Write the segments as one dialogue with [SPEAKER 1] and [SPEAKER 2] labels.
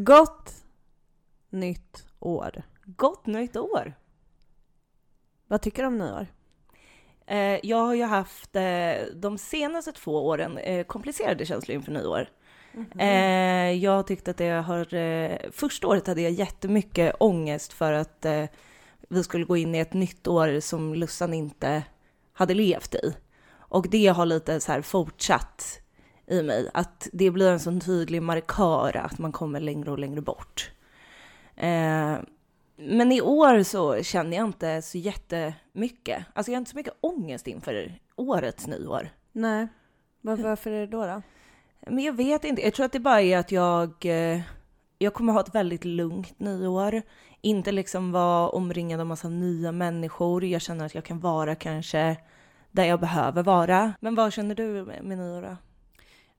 [SPEAKER 1] Gott nytt år.
[SPEAKER 2] Gott nytt år!
[SPEAKER 1] Vad tycker du om nyår?
[SPEAKER 2] Eh, jag har ju haft eh, de senaste två åren eh, komplicerade känslor inför nyår. Eh, jag tyckte att det har... Eh, första året hade jag jättemycket ångest för att eh, vi skulle gå in i ett nytt år som Lussan inte hade levt i. Och det har lite så här fortsatt i mig, att det blir en sån tydlig markör att man kommer längre och längre bort. Eh, men i år så känner jag inte så jättemycket. Alltså jag har inte så mycket ångest inför årets nyår.
[SPEAKER 1] Nej. Var, varför är det då? då?
[SPEAKER 2] Men jag vet inte. Jag tror att det bara är att jag, eh, jag kommer ha ett väldigt lugnt nyår. Inte liksom vara omringad av massa nya människor. Jag känner att jag kan vara kanske där jag behöver vara. Men vad känner du med, med nyår då?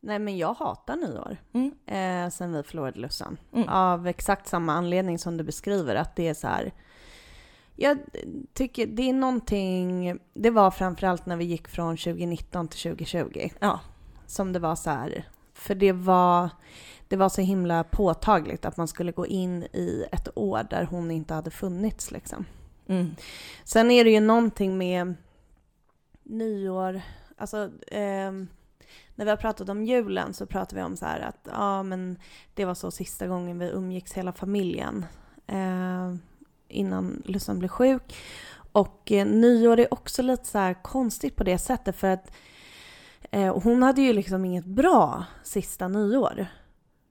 [SPEAKER 1] Nej, men jag hatar nyår.
[SPEAKER 2] Mm.
[SPEAKER 1] Eh, sen vi förlorade Lussan.
[SPEAKER 2] Mm.
[SPEAKER 1] Av exakt samma anledning som du beskriver, att det är så här... Jag tycker det är någonting... Det var framförallt när vi gick från 2019 till 2020
[SPEAKER 2] Ja.
[SPEAKER 1] som det var så här. För det var, det var så himla påtagligt att man skulle gå in i ett år där hon inte hade funnits liksom.
[SPEAKER 2] Mm.
[SPEAKER 1] Sen är det ju någonting med nyår, alltså ehm, när vi har pratat om julen så pratar vi om så här att ja men det var så sista gången vi umgicks hela familjen eh, innan Lussan blev sjuk. Och eh, nyår är också lite så konstigt på det sättet för att eh, hon hade ju liksom inget bra sista nyår.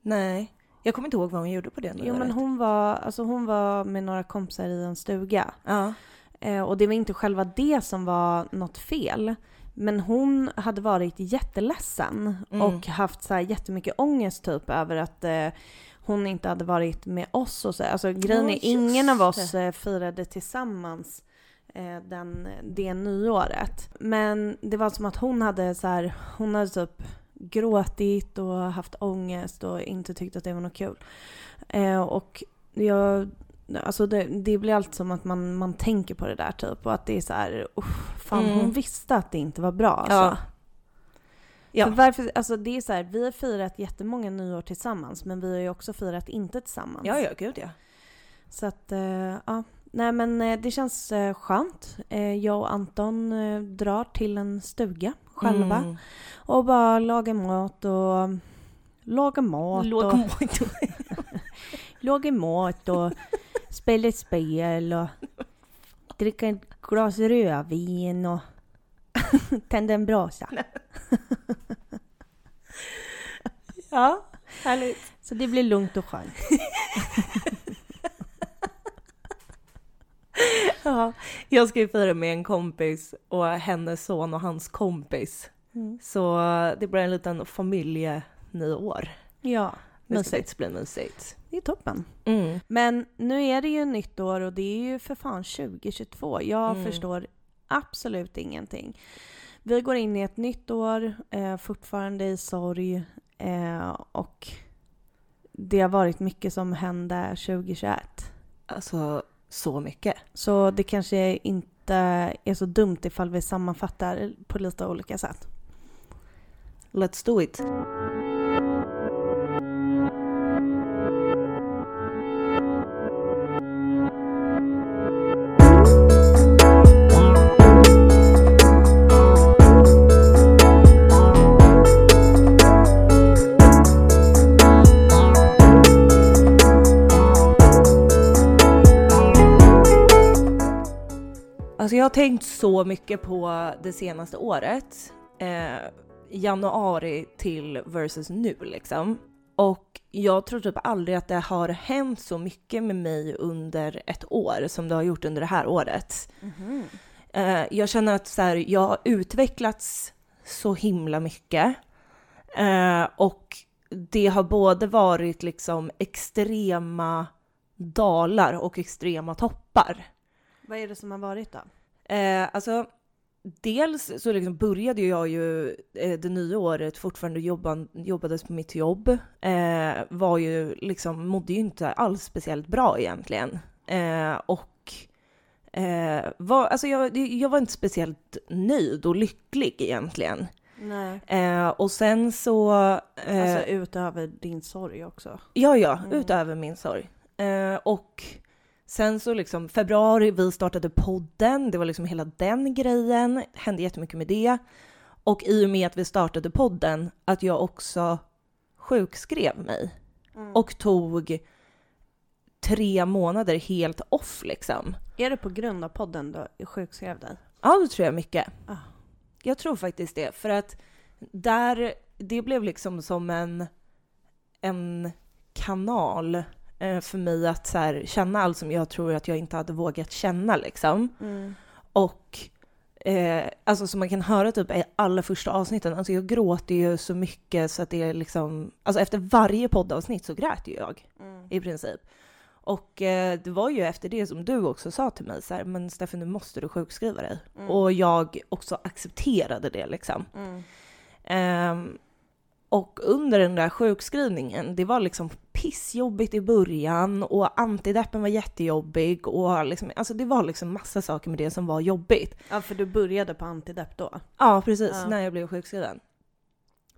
[SPEAKER 2] Nej. Jag kommer inte ihåg vad hon gjorde på det nyåret.
[SPEAKER 1] Jo men hon var, alltså hon var med några kompisar i en stuga.
[SPEAKER 2] Ja.
[SPEAKER 1] Eh, och det var inte själva det som var något fel. Men hon hade varit jätteledsen
[SPEAKER 2] Mm.
[SPEAKER 1] och haft så här jättemycket ångest typ över att eh, hon inte hade varit med oss och så. Alltså grejen
[SPEAKER 2] Ja,
[SPEAKER 1] är, ingen av oss eh, firade tillsammans eh, den, det nyåret. Men det var som att hon hade så här, hon hade typ gråtit och haft ångest och inte tyckt att det var något kul. Eh, och jag Alltså det, det blir alltid som att man, man tänker på det där typ och att det är så här, uff, fan
[SPEAKER 2] Mm.
[SPEAKER 1] hon visste att det inte var bra alltså.
[SPEAKER 2] Ja. Ja.
[SPEAKER 1] För varför, alltså det är så här, vi har firat jättemånga nyår tillsammans men vi har ju också firat inte tillsammans.
[SPEAKER 2] Ja, ja, gud ja.
[SPEAKER 1] Så att, eh, ja. Nej men eh, det känns eh, skönt. Eh, jag och Anton eh, drar till en stuga själva
[SPEAKER 2] Mm.
[SPEAKER 1] och bara lagar mat och lagar mat
[SPEAKER 2] Låg
[SPEAKER 1] och lagar mat och spelar spel och dricker ett glas rödvin och tänder en brasa.
[SPEAKER 2] Ja, härligt.
[SPEAKER 1] Så det blir lugnt och skönt.
[SPEAKER 2] Ja, jag ska ju fira med en kompis och hennes son och hans kompis.
[SPEAKER 1] Mm.
[SPEAKER 2] Så det blir en liten familjenyår.
[SPEAKER 1] Ja,
[SPEAKER 2] Det ska
[SPEAKER 1] mysigt.
[SPEAKER 2] bli mysigt.
[SPEAKER 1] Det är toppen.
[SPEAKER 2] Mm.
[SPEAKER 1] Men nu är det ju nytt år och det är ju för fan 2022. Jag
[SPEAKER 2] Mm.
[SPEAKER 1] förstår absolut ingenting. Vi går in i ett nytt år, eh, fortfarande i sorg eh, och det har varit mycket som hände 2021.
[SPEAKER 2] Alltså, så mycket.
[SPEAKER 1] Så det kanske inte är så dumt ifall vi sammanfattar på lite olika sätt.
[SPEAKER 2] Let's do it. Har tänkt så mycket på det senaste året. Eh, januari till versus nu liksom. Och jag tror typ aldrig att det har hänt så mycket med mig under ett år som det har gjort under det här året. Eh, jag känner att så här, jag har utvecklats så himla mycket. Eh, och det har både varit liksom extrema dalar och extrema toppar.
[SPEAKER 1] Vad är det som har varit då?
[SPEAKER 2] Eh, alltså, dels så liksom började jag ju eh, det nya året fortfarande jobba, jobbades på mitt jobb. Eh, var ju liksom, mådde ju inte alls speciellt bra egentligen. Eh, och eh, var, alltså jag, jag var inte speciellt nöjd och lycklig egentligen. Eh, och sen så... Eh,
[SPEAKER 1] Alltså utöver din sorg också.
[SPEAKER 2] ja, ja,
[SPEAKER 1] Mm.
[SPEAKER 2] utöver min sorg. Eh, och sen så liksom februari, vi startade podden, det var liksom hela den grejen, hände jättemycket med det. Och i och med att vi startade podden, att jag också sjukskrev mig.
[SPEAKER 1] Mm.
[SPEAKER 2] Och tog tre månader helt off liksom.
[SPEAKER 1] Är det på grund av podden du sjukskrev dig?
[SPEAKER 2] Ja, det tror jag mycket.
[SPEAKER 1] Ah.
[SPEAKER 2] Jag tror faktiskt det, för att där, det blev liksom som en, en kanal för mig att så här, känna allt som jag tror att jag inte hade vågat känna liksom.
[SPEAKER 1] Mm.
[SPEAKER 2] Och eh, alltså som man kan höra typ i alla första avsnitten, alltså jag gråter ju så mycket så att det är liksom, alltså efter varje poddavsnitt så grät ju jag
[SPEAKER 1] Mm.
[SPEAKER 2] i princip. Och eh, det var ju efter det som du också sa till mig så här, men Steffen nu måste du sjukskriva dig.
[SPEAKER 1] Mm.
[SPEAKER 2] Och jag också accepterade det liksom. Ehm, och under den där sjukskrivningen, det var liksom pissjobbigt i början och antideppen var jättejobbig och liksom, alltså det var liksom massa saker med det som var jobbigt.
[SPEAKER 1] Ja, för du började på antidepp då?
[SPEAKER 2] Ja, precis,
[SPEAKER 1] Ja.
[SPEAKER 2] när jag blev sjukskriven.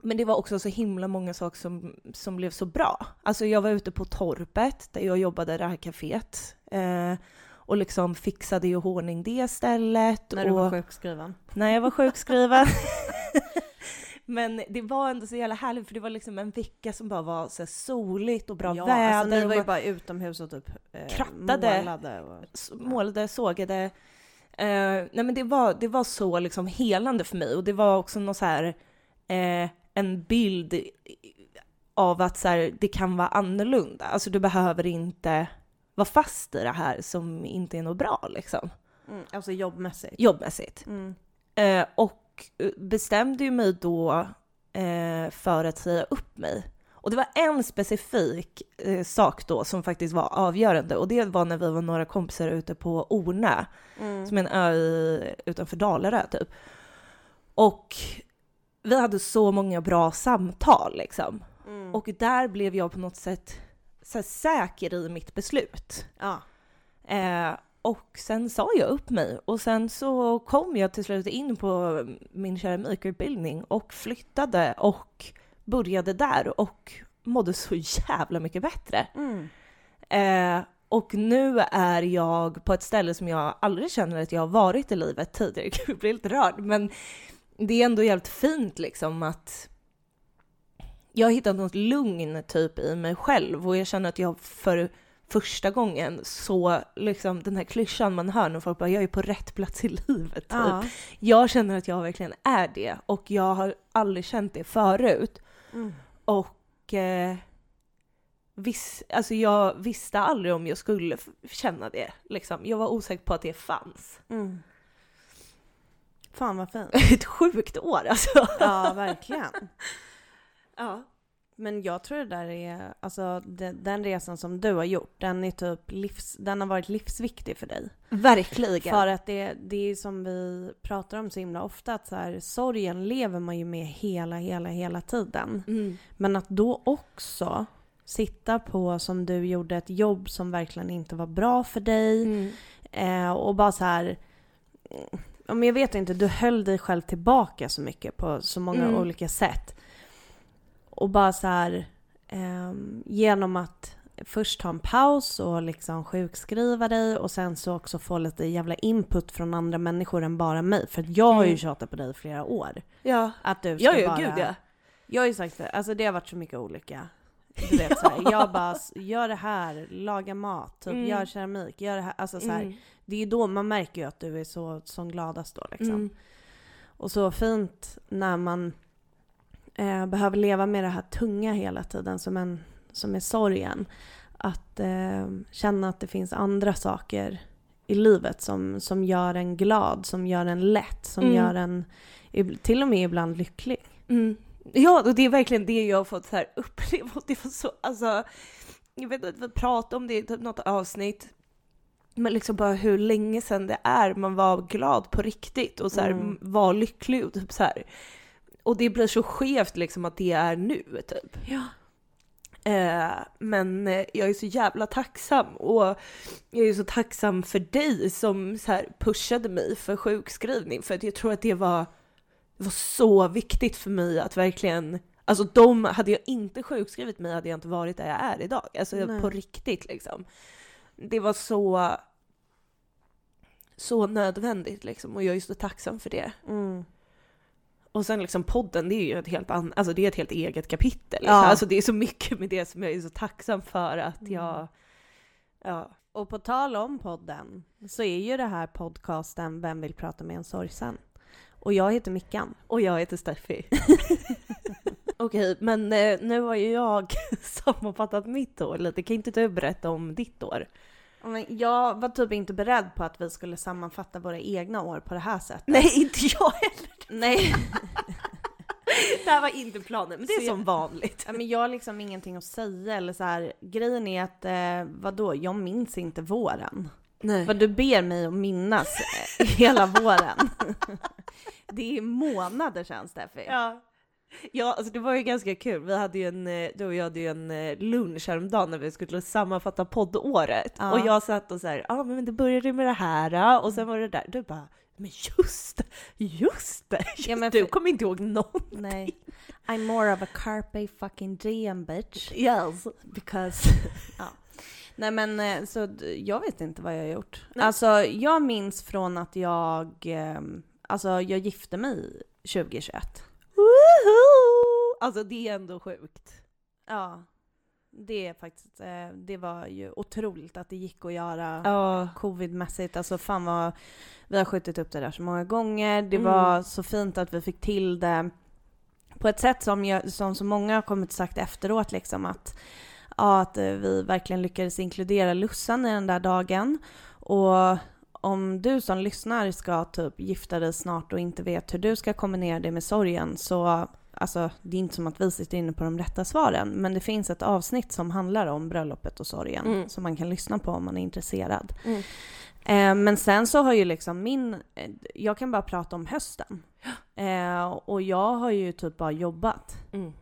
[SPEAKER 2] Men det var också så himla många saker som, som blev så bra. Alltså jag var ute på torpet där jag jobbade i det här kaféet. Eh, och liksom fixade i ordning det stället.
[SPEAKER 1] När du
[SPEAKER 2] och
[SPEAKER 1] var sjukskriven?
[SPEAKER 2] när jag var sjukskriven. Men det var ändå så jävla härligt för det var liksom en vecka som bara var så soligt och bra
[SPEAKER 1] ja,
[SPEAKER 2] väder.
[SPEAKER 1] alltså ni var ju bara utomhus och typ eh,
[SPEAKER 2] Krattade.
[SPEAKER 1] målade. Och...
[SPEAKER 2] s- målade, sågade. Eh, nej men det var, det var så liksom helande för mig och det var också någon så här, eh, en bild av att så här, det kan vara annorlunda. Alltså du behöver inte vara fast i det här som inte är något bra liksom.
[SPEAKER 1] Mm, alltså jobbmässigt.
[SPEAKER 2] Jobbmässigt.
[SPEAKER 1] Mm.
[SPEAKER 2] Eh, och eh, bestämde ju mig då eh, för att säga upp mig. Och det var en specifik eh, sak då som faktiskt var avgörande och det var när vi var några kompisar ute på Ornö,
[SPEAKER 1] Mm.
[SPEAKER 2] som är en ö i, utanför Dalarö typ. Och vi hade så många bra samtal liksom.
[SPEAKER 1] Mm.
[SPEAKER 2] Och där blev jag på något sätt så säker i mitt beslut.
[SPEAKER 1] ja.
[SPEAKER 2] Eh, och sen sa jag upp mig och sen så kom jag till slut in på min keramikutbildning och flyttade och började där och mådde så jävla mycket bättre.
[SPEAKER 1] Mm.
[SPEAKER 2] Eh, och nu är jag på ett ställe som jag aldrig känner att jag har varit i livet tidigare. Gud, jag blir lite rörd, men det är ändå jävligt fint liksom att jag har hittat något lugn typ i mig själv och jag känner att jag för första gången så liksom den här klyschan man hör när folk bara jag är på rätt plats i livet typ.
[SPEAKER 1] Ja.
[SPEAKER 2] Jag känner att jag verkligen är det och jag har aldrig känt det förut.
[SPEAKER 1] Mm.
[SPEAKER 2] Och eh, viss, alltså jag visste aldrig om jag skulle känna det. Liksom. Jag var osäker på att det fanns.
[SPEAKER 1] Mm. Fan vad fint.
[SPEAKER 2] Ett sjukt år alltså.
[SPEAKER 1] Ja, verkligen.
[SPEAKER 2] Ja.
[SPEAKER 1] Men jag tror det där är, alltså de, den resan som du har gjort, den är typ livs, den har varit livsviktig för dig.
[SPEAKER 2] Verkligen.
[SPEAKER 1] För att det, det är som vi pratar om så himla ofta, att så här, sorgen lever man ju med hela, hela, hela tiden.
[SPEAKER 2] Mm.
[SPEAKER 1] Men att då också sitta på, som du gjorde, ett jobb som verkligen inte var bra för dig.
[SPEAKER 2] Mm.
[SPEAKER 1] Eh, och bara så här... men jag vet inte, du höll dig själv tillbaka så mycket på så många
[SPEAKER 2] Mm.
[SPEAKER 1] olika sätt. Och bara så här... ehm, genom att först ta en paus och liksom sjukskriva dig och sen så också få lite jävla input från andra människor än bara mig. För att jag har ju
[SPEAKER 2] Mm.
[SPEAKER 1] tjatat på dig i flera år.
[SPEAKER 2] Ja.
[SPEAKER 1] Att du ska
[SPEAKER 2] Ja, ja,
[SPEAKER 1] bara...
[SPEAKER 2] gud ja.
[SPEAKER 1] Jag har ju sagt det, alltså det har varit så mycket olika. Du vet så här, jag bara, gör det här, laga mat, typ,
[SPEAKER 2] Mm.
[SPEAKER 1] gör keramik, gör det här. Alltså så här,
[SPEAKER 2] Mm.
[SPEAKER 1] det är ju då man märker ju att du är så som gladast då liksom.
[SPEAKER 2] Mm.
[SPEAKER 1] Och så fint när man eh, behöver leva med det här tunga hela tiden som, en, som är sorgen. Att eh, känna att det finns andra saker i livet som, som gör en glad, som gör en lätt, som
[SPEAKER 2] Mm.
[SPEAKER 1] gör en till och med ibland lycklig.
[SPEAKER 2] Mm. Ja, och det är verkligen det jag har fått så här uppleva. Det var så, alltså, jag vet att vi pratade om det i typ något avsnitt. Men liksom bara hur länge sedan det är man var glad på riktigt och så här,
[SPEAKER 1] Mm.
[SPEAKER 2] var lycklig och typ så här. Och det blir så skevt liksom att det är nu typ.
[SPEAKER 1] Ja.
[SPEAKER 2] Eh, men eh, jag är så jävla tacksam och jag är så tacksam för dig som så här pushade mig för sjukskrivning för att jag tror att det var det var så viktigt för mig att verkligen, alltså de, hade jag inte sjukskrivit mig hade jag inte varit där jag är idag. Alltså
[SPEAKER 1] Nej.
[SPEAKER 2] på riktigt liksom. Det var så, så nödvändigt liksom och jag är så tacksam för det.
[SPEAKER 1] Mm.
[SPEAKER 2] Och sen liksom podden, det är ju ett helt, an, alltså det är ett helt eget kapitel. Liksom.
[SPEAKER 1] Ja.
[SPEAKER 2] Alltså det är så mycket med det som jag är så tacksam för att
[SPEAKER 1] Mm.
[SPEAKER 2] jag, ja.
[SPEAKER 1] Och på tal om podden så är ju det här podcasten Vem vill prata med en sorgsen? Och jag heter Mickan.
[SPEAKER 2] Och jag heter Steffi. Okej, men eh, nu har ju jag sammanfattat mitt år lite. Kan inte du berätta om ditt år?
[SPEAKER 1] Jag var typ inte beredd på att vi skulle sammanfatta våra egna år på det här sättet.
[SPEAKER 2] Nej, inte jag heller.
[SPEAKER 1] Nej.
[SPEAKER 2] Det här var inte planen, men det är
[SPEAKER 1] Så
[SPEAKER 2] som
[SPEAKER 1] jag-
[SPEAKER 2] vanligt.
[SPEAKER 1] Ja, men jag har liksom ingenting att säga eller så här. Grejen är att, eh, vadå, jag minns inte våren.
[SPEAKER 2] Nej.
[SPEAKER 1] Vad du ber mig att minnas eh, hela våren. Det är månader sedan Steffi.
[SPEAKER 2] Ja. Ja, alltså det var ju ganska kul. Vi hade ju en, eh, du och jag hade ju en eh, lunch häromdagen när vi skulle sammanfatta poddåret.
[SPEAKER 1] Ja.
[SPEAKER 2] Och jag satt och så här, ja ah, men det började med det här och sen var det där. Du bara, men just det, just det.
[SPEAKER 1] Ja, men
[SPEAKER 2] du
[SPEAKER 1] för-
[SPEAKER 2] kommer inte ihåg någon.
[SPEAKER 1] Nej. I'm more of a carpe fucking diem bitch.
[SPEAKER 2] Yes.
[SPEAKER 1] Because... ja. Nej men eh, så jag vet inte vad jag har gjort.
[SPEAKER 2] Nej.
[SPEAKER 1] Alltså jag minns från att jag, ehm, alltså jag gifte mig 2021.
[SPEAKER 2] Woohoo! Alltså det är ändå sjukt.
[SPEAKER 1] Ja. Det är faktiskt, eh, det var ju otroligt att det gick att göra
[SPEAKER 2] Ja.
[SPEAKER 1] covidmässigt. Alltså fan vad, vi har skjutit upp det där så många gånger. Det
[SPEAKER 2] Mm.
[SPEAKER 1] var så fint att vi fick till det på ett sätt som, jag, som så många har kommit och sagt efteråt liksom att, ja, att eh, vi verkligen lyckades inkludera Lussan i den där dagen. Och om du som lyssnar ska typ gifta dig snart och inte vet hur du ska kombinera det med sorgen så Alltså det är inte som att vi sitter inne på de rätta svaren men det finns ett avsnitt som handlar om bröllopet och sorgen
[SPEAKER 2] Mm.
[SPEAKER 1] som man kan lyssna på om man är intresserad.
[SPEAKER 2] Mm.
[SPEAKER 1] Eh, men sen så har ju liksom min, eh, jag kan bara prata om hösten. Eh, och jag har ju typ bara jobbat.
[SPEAKER 2] Mm.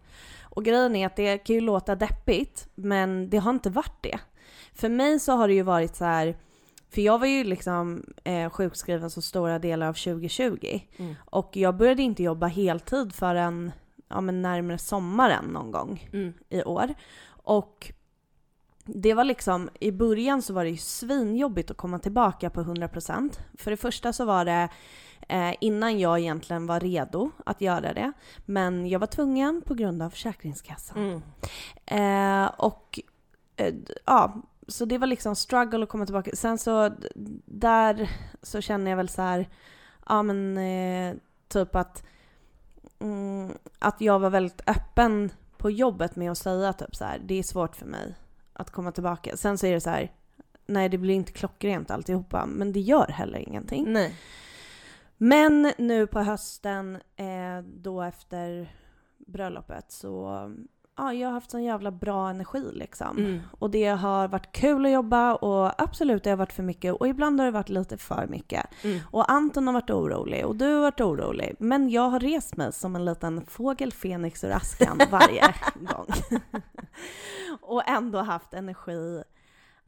[SPEAKER 1] Och grejen är att det kan ju låta deppigt, men det har inte varit det. För mig så har det ju varit så här, för jag var ju liksom eh, sjukskriven så stora delar av 2020.
[SPEAKER 2] Mm.
[SPEAKER 1] Och jag började inte jobba heltid förrän ja, men närmare sommaren någon gång
[SPEAKER 2] Mm.
[SPEAKER 1] i år. Och det var liksom, i början så var det ju svinjobbigt att komma tillbaka på 100%. För det första så var det eh, innan jag egentligen var redo att göra det. Men jag var tvungen på grund av Försäkringskassan.
[SPEAKER 2] Mm.
[SPEAKER 1] Eh, och eh, ja, så det var liksom struggle att komma tillbaka. Sen så där så känner jag väl så här, ja men eh, typ att, mm, att jag var väldigt öppen på jobbet med att säga typ så här, det är svårt för mig att komma tillbaka. Sen så är det så här, nej det blir inte klockrent alltihopa, men det gör heller ingenting.
[SPEAKER 2] Nej.
[SPEAKER 1] Men nu på hösten, eh, då efter bröllopet, så ja, jag har haft sån jävla bra energi liksom.
[SPEAKER 2] Mm.
[SPEAKER 1] Och det har varit kul att jobba och absolut det har varit för mycket och ibland har det varit lite för mycket.
[SPEAKER 2] Mm.
[SPEAKER 1] Och Anton har varit orolig och du har varit orolig. Men jag har rest mig som en liten fågel Fenix ur askan varje gång. och ändå haft energi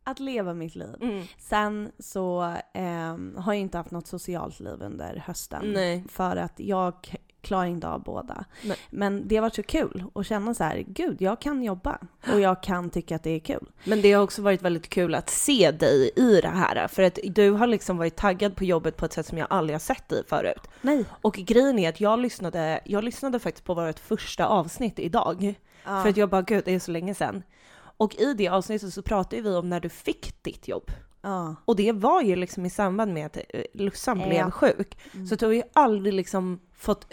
[SPEAKER 1] att leva mitt liv.
[SPEAKER 2] Mm.
[SPEAKER 1] Sen så ehm, har jag inte haft något socialt liv under hösten.
[SPEAKER 2] Nej.
[SPEAKER 1] För att jag k- klarar inte av båda.
[SPEAKER 2] Nej.
[SPEAKER 1] Men det har varit så kul att känna så här, gud jag kan jobba och jag kan tycka att det är kul.
[SPEAKER 2] Men det har också varit väldigt kul att se dig i det här, för att du har liksom varit taggad på jobbet på ett sätt som jag aldrig har sett dig förut.
[SPEAKER 1] Nej.
[SPEAKER 2] Och grejen är att jag lyssnade, jag lyssnade faktiskt på vårt första avsnitt idag,
[SPEAKER 1] Ja.
[SPEAKER 2] för att jag bara gud det är så länge sedan. Och i det avsnittet så pratade vi om när du fick ditt jobb.
[SPEAKER 1] ja.
[SPEAKER 2] Och det var ju liksom i samband med att eh, Lussan
[SPEAKER 1] Ja.
[SPEAKER 2] blev sjuk.
[SPEAKER 1] Mm.
[SPEAKER 2] Så du har ju aldrig liksom fått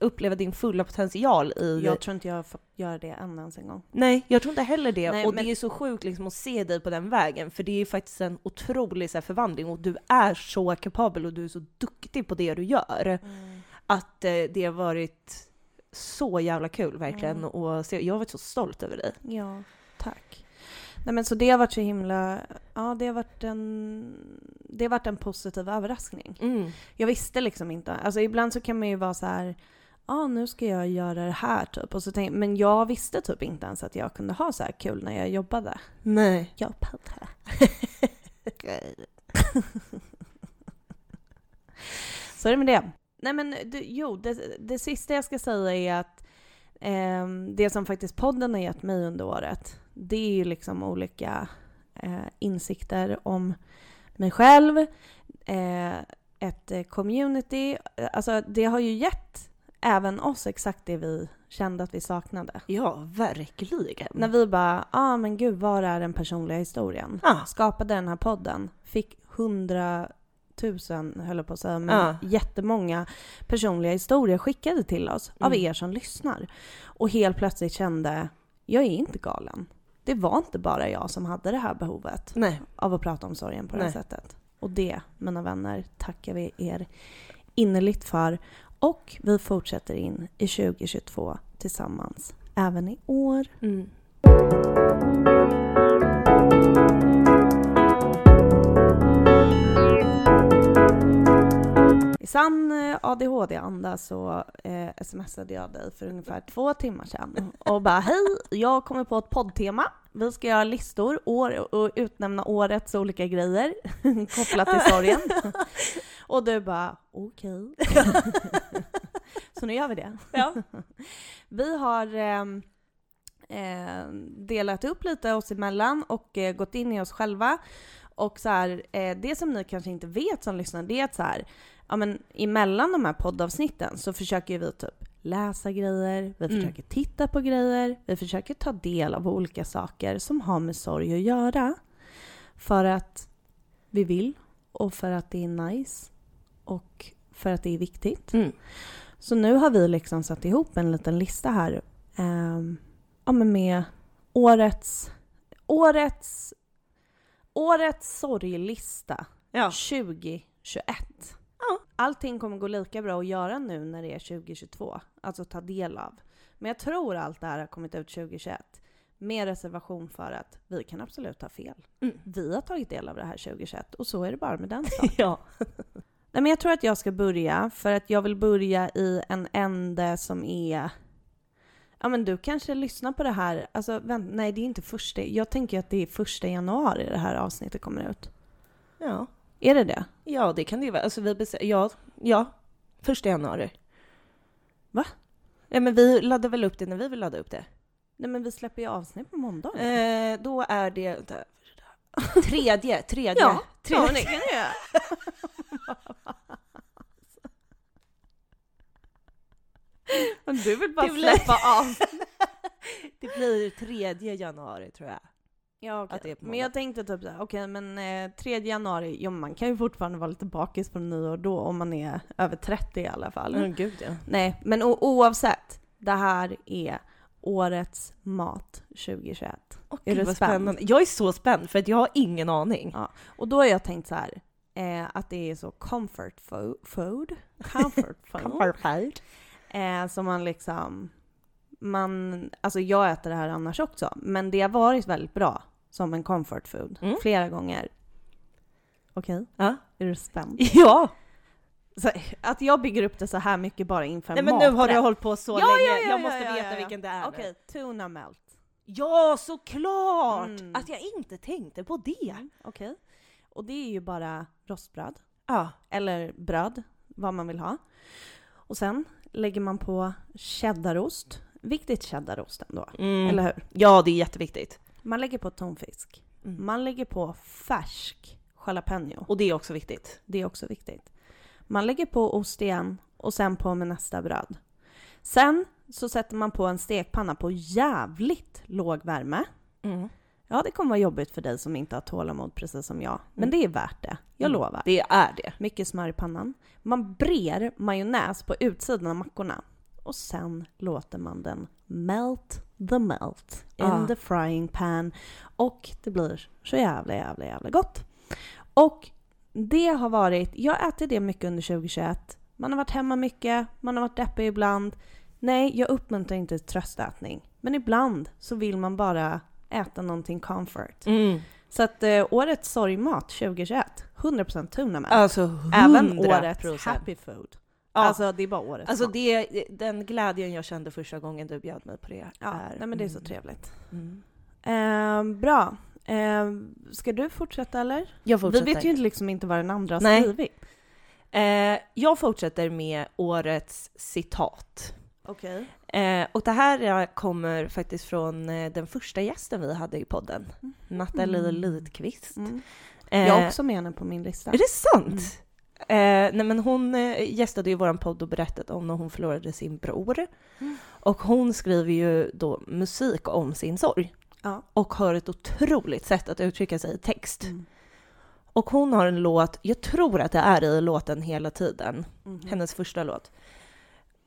[SPEAKER 2] uppleva din fulla potential i...
[SPEAKER 1] Jag tror inte jag har fått göra det än ens en gång.
[SPEAKER 2] Nej, jag tror inte heller det.
[SPEAKER 1] Nej,
[SPEAKER 2] och
[SPEAKER 1] men-
[SPEAKER 2] det är så sjukt liksom att se dig på den vägen, för det är faktiskt en otrolig så här, förvandling och du är så kapabel och du är så duktig på det du gör. Att eh, det har varit så jävla kul verkligen
[SPEAKER 1] Mm.
[SPEAKER 2] och se, jag har varit så stolt över dig.
[SPEAKER 1] Ja, tack. Nej men så det har varit så himla, ja det har varit en, det har varit en positiv överraskning.
[SPEAKER 2] Mm.
[SPEAKER 1] Jag visste liksom inte, alltså ibland så kan man ju vara så här, ja nu ska jag göra det här typ. Och så tänk, men jag visste typ inte ens att jag kunde ha så här kul när jag jobbade.
[SPEAKER 2] Nej.
[SPEAKER 1] Jag poddar. så är det med det. Nej men det, jo, det, det sista jag ska säga är att eh, det som faktiskt podden har gett mig under året, det är ju liksom olika eh, insikter om mig själv, eh, ett eh, community. Alltså det har ju gett även oss exakt det vi kände att vi saknade.
[SPEAKER 2] Ja, verkligen.
[SPEAKER 1] När vi bara, ja ah, men gud, var är den personliga historien?
[SPEAKER 2] Ah.
[SPEAKER 1] Skapade den här podden, fick hundratusen, höll jag på att säga, men
[SPEAKER 2] Ah.
[SPEAKER 1] jättemånga personliga historier skickade till oss av
[SPEAKER 2] Mm.
[SPEAKER 1] er som lyssnar. Och helt plötsligt kände, jag är inte galen. Det var inte bara jag som hade det här behovet
[SPEAKER 2] Nej.
[SPEAKER 1] av att prata om sorgen på det här
[SPEAKER 2] Nej.
[SPEAKER 1] sättet. Och det, mina vänner, tackar vi er innerligt för. Och vi fortsätter in i 2022 tillsammans, även i år.
[SPEAKER 2] Mm.
[SPEAKER 1] I sann eh, ADHD-anda så eh, smsade jag dig för ungefär två timmar sedan och bara hej, jag kommer på ett poddtema. Vi ska göra listor år, och utnämna årets olika grejer kopplat till sorgen. och du bara okej. så nu gör vi det.
[SPEAKER 2] Ja.
[SPEAKER 1] Vi har ehm, eh, delat upp lite oss emellan och eh, gått in i oss själva. Och så här, eh, det som ni kanske inte vet som lyssnar, det är att så här, ja men emellan de här poddavsnitten så försöker vi typ läsa grejer, vi
[SPEAKER 2] Mm.
[SPEAKER 1] försöker titta på grejer, vi försöker ta del av olika saker som har med sorg att göra. För att vi vill och för att det är nice och för att det är viktigt.
[SPEAKER 2] Mm.
[SPEAKER 1] Så nu har vi liksom satt ihop en liten lista här ehm, ja, men med årets, årets, årets sorglista
[SPEAKER 2] Ja.
[SPEAKER 1] 2021.
[SPEAKER 2] Ja.
[SPEAKER 1] Allting kommer gå lika bra att göra nu när det är 2022, alltså ta del av. Men jag tror allt det här har kommit ut 2021 med reservation för att vi kan absolut ha fel.
[SPEAKER 2] Mm.
[SPEAKER 1] Vi har tagit del av det här 2021 och så är det bara med den saken.
[SPEAKER 2] ja.
[SPEAKER 1] Nej, men jag tror att jag ska börja för att jag vill börja i en ände som är... Ja men du kanske lyssnar på det här, alltså vänt, nej det är inte första, jag tänker att det är första januari det här avsnittet kommer ut.
[SPEAKER 2] Ja.
[SPEAKER 1] Är det det?
[SPEAKER 2] Ja, det kan det ju vara. Alltså vi bestäm- ja, ja. Första januari.
[SPEAKER 1] Va?
[SPEAKER 2] Ja, men vi laddar väl upp det när vi vill ladda upp det.
[SPEAKER 1] Nej men vi släpper ju avsnitt på måndag.
[SPEAKER 2] Eh, då är det... vänta. Tredje, tredje.
[SPEAKER 1] ja,
[SPEAKER 2] tredje.
[SPEAKER 1] ja det kan jag. Men du vill bara
[SPEAKER 2] Det blir-
[SPEAKER 1] släppa av.
[SPEAKER 2] Det blir tredje januari tror jag.
[SPEAKER 1] Ja, okej.
[SPEAKER 2] Att det är på
[SPEAKER 1] Men
[SPEAKER 2] måndag.
[SPEAKER 1] jag tänkte typ såhär, okej men eh, 3 januari, ja man kan ju fortfarande vara lite bakis på nyår då om man är över 30 i alla fall.
[SPEAKER 2] Mm, gud ja.
[SPEAKER 1] Nej, men o- oavsett, det här är årets mat 2021.
[SPEAKER 2] Åh,
[SPEAKER 1] Är du
[SPEAKER 2] vad
[SPEAKER 1] spänd?
[SPEAKER 2] spännande. Jag är så spänd för att jag har ingen aning.
[SPEAKER 1] Ja. Och då har jag tänkt så här, eh, att det är så comfort fo- food, comfort food, eh, som man liksom, man, alltså jag äter det här annars också, men det har varit väldigt bra som en comfort food
[SPEAKER 2] Mm.
[SPEAKER 1] flera gånger. Okej,
[SPEAKER 2] Ja.
[SPEAKER 1] är du spänd?
[SPEAKER 2] ja.
[SPEAKER 1] Så, att jag bygger upp det så här mycket bara inför
[SPEAKER 2] Nej men nu har du
[SPEAKER 1] maträtt.
[SPEAKER 2] hållit på så
[SPEAKER 1] Ja,
[SPEAKER 2] länge.
[SPEAKER 1] ja, ja,
[SPEAKER 2] jag
[SPEAKER 1] ja,
[SPEAKER 2] måste veta vilken det är.
[SPEAKER 1] Okej, tuna melt.
[SPEAKER 2] Ja, såklart!
[SPEAKER 1] Mm.
[SPEAKER 2] Att jag inte tänkte på det.
[SPEAKER 1] Okej. Och det är ju bara rostbröd.
[SPEAKER 2] Ja.
[SPEAKER 1] eller bröd, vad man vill ha. Och sen lägger man på cheddarost. Viktigt cheddarost ändå,
[SPEAKER 2] Mm.
[SPEAKER 1] eller hur?
[SPEAKER 2] Ja, det är jätteviktigt.
[SPEAKER 1] Man lägger på tonfisk.
[SPEAKER 2] Mm.
[SPEAKER 1] Man lägger på färsk jalapeno.
[SPEAKER 2] Och det är också viktigt.
[SPEAKER 1] Det är också viktigt. Man lägger på ost igen och sen på med nästa bröd. Sen så sätter man på en stekpanna på jävligt låg värme.
[SPEAKER 2] Mm.
[SPEAKER 1] Ja, det kommer vara jobbigt för dig som inte har tålamod precis som jag. Men det är värt det. Jag
[SPEAKER 2] Mm.
[SPEAKER 1] lovar.
[SPEAKER 2] Det är det.
[SPEAKER 1] Mycket smör i pannan. Man brer majonnäs på utsidan av mackorna. Och sen låter man den melt the melt in
[SPEAKER 2] Ah.
[SPEAKER 1] the frying pan. Och det blir så jävla, jävla, jävla gott. Och det har varit, jag ätit det mycket under 2021. Man har varit hemma mycket, man har varit deppig ibland. Nej, jag uppmuntrar inte till tröstätning. Men ibland så vill man bara äta någonting comfort.
[SPEAKER 2] Mm.
[SPEAKER 1] Så att eh, årets sorgmat 2021, 100% tuna melt.
[SPEAKER 2] Alltså
[SPEAKER 1] Även
[SPEAKER 2] 100%.
[SPEAKER 1] årets happy food.
[SPEAKER 2] Ja.
[SPEAKER 1] Alltså det är bara årets
[SPEAKER 2] Alltså det, den glädjen jag kände första gången du bjöd mig på det
[SPEAKER 1] Ja,
[SPEAKER 2] är...
[SPEAKER 1] nej men det är så
[SPEAKER 2] mm.
[SPEAKER 1] trevligt.
[SPEAKER 2] Mm.
[SPEAKER 1] Ehm, bra. Ehm, ska du fortsätta eller?
[SPEAKER 2] Jag fortsätter.
[SPEAKER 1] Vi vet ju inte liksom inte vad den andra har skrivit.
[SPEAKER 2] Eh, jag fortsätter med årets citat.
[SPEAKER 1] Okej.
[SPEAKER 2] Eh, och det här kommer faktiskt från eh, den första gästen vi hade i podden,
[SPEAKER 1] Mm.
[SPEAKER 2] Nathalie Lidqvist.
[SPEAKER 1] Mm.
[SPEAKER 2] Eh,
[SPEAKER 1] Jag har också med henne på min lista.
[SPEAKER 2] Är det sant? Eh, nej men hon eh, gästade ju våran podd och berättade om när hon förlorade sin bror.
[SPEAKER 1] Mm.
[SPEAKER 2] Och hon skriver ju då musik om sin sorg.
[SPEAKER 1] Ja.
[SPEAKER 2] Och har ett otroligt sätt att uttrycka sig i text.
[SPEAKER 1] Mm.
[SPEAKER 2] Och hon har en låt, jag tror att det är i låten hela tiden,
[SPEAKER 1] Mhm.
[SPEAKER 2] hennes första låt.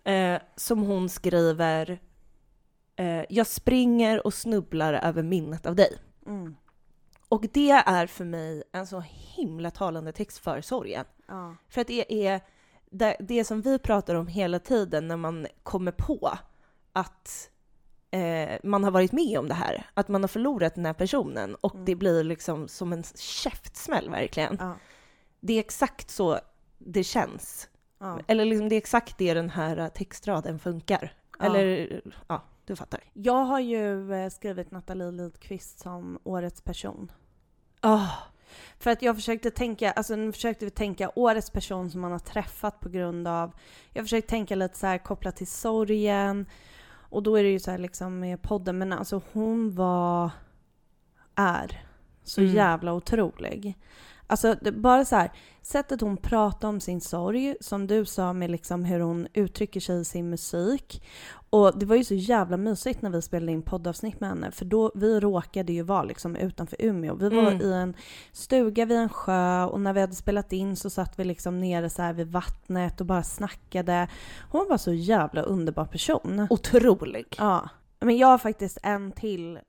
[SPEAKER 2] Eh, som hon skriver eh, Jag springer och snubblar över minnet av dig. Och det är för mig en så himla talande text för sorgen.
[SPEAKER 1] Ja.
[SPEAKER 2] För att det är det, det som vi pratar om hela tiden när man kommer på att eh, man har varit med om det här, att man har förlorat den här personen och
[SPEAKER 1] Mm.
[SPEAKER 2] det blir liksom som en käftsmäll verkligen.
[SPEAKER 1] Ja.
[SPEAKER 2] Det är exakt så det känns.
[SPEAKER 1] Ja.
[SPEAKER 2] Eller liksom det är exakt det den här textraden funkar. Eller ja, du fattar.
[SPEAKER 1] Jag har ju eh, skrivit Nathalie Lidqvist som årets person.
[SPEAKER 2] Oh,
[SPEAKER 1] För att jag försökte tänka, alltså nu försökte vi tänka årets person som man har träffat på grund av, jag försökte tänka lite så här kopplat till sorgen. Och då är det ju så här liksom med podden, men alltså hon var, är så
[SPEAKER 2] Mm.
[SPEAKER 1] jävla otrolig. Alltså det, bara så här, sättet hon pratar om sin sorg, som du sa med liksom hur hon uttrycker sig i sin musik. Och det var ju så jävla mysigt när vi spelade in poddavsnitt med henne, för då, vi råkade ju vara liksom utanför Umeå. Vi var
[SPEAKER 2] Mm.
[SPEAKER 1] i en stuga vid en sjö och när vi hade spelat in så satt vi liksom nere så här vid vattnet och bara snackade. Hon var så jävla underbar person.
[SPEAKER 2] otrolig.
[SPEAKER 1] Ja. Men jag har faktiskt en till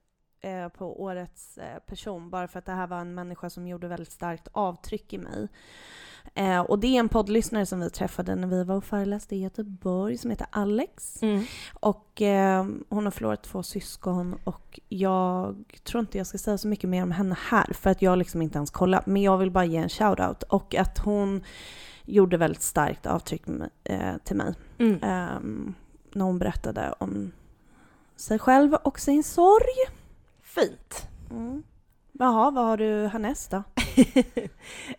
[SPEAKER 1] eh, på årets eh, person, bara för att det här var en människa som gjorde väldigt starkt avtryck i mig. Eh, och det är en poddlyssnare som vi träffade när vi var och föreläste i Göteborg som heter Alex.
[SPEAKER 2] Mm.
[SPEAKER 1] Och eh, hon har förlorat två syskon och jag tror inte jag ska säga så mycket mer om henne här för att jag liksom inte ens kollat. Men jag vill bara ge en shout-out och att hon gjorde väldigt starkt avtryck eh, till mig
[SPEAKER 2] Mm.
[SPEAKER 1] ehm, när hon berättade om sig själv och sin sorg.
[SPEAKER 2] Fint.
[SPEAKER 1] Mm. Jaha, vad har du härnäst då?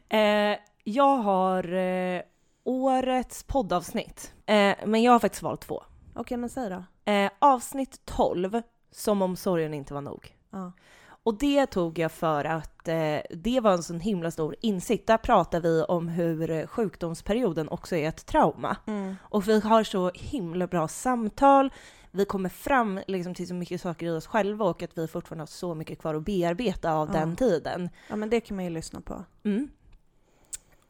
[SPEAKER 2] eh, jag har eh, årets poddavsnitt, eh, men jag har faktiskt valt två.
[SPEAKER 1] Okej, men säg då.
[SPEAKER 2] Eh, avsnitt 12, Som om sorgen inte var nog.
[SPEAKER 1] Ja.
[SPEAKER 2] Och det tog jag för att eh, det var en sån himla stor insikt. Där pratar vi om hur eh, sjukdomsperioden också är ett trauma.
[SPEAKER 1] Mm.
[SPEAKER 2] Och vi har så himla bra samtal. Vi kommer fram liksom, till så mycket saker i oss själva och att vi fortfarande har så mycket kvar att bearbeta av
[SPEAKER 1] Ja.
[SPEAKER 2] den tiden.
[SPEAKER 1] ja, men det kan man ju lyssna på.
[SPEAKER 2] Mm.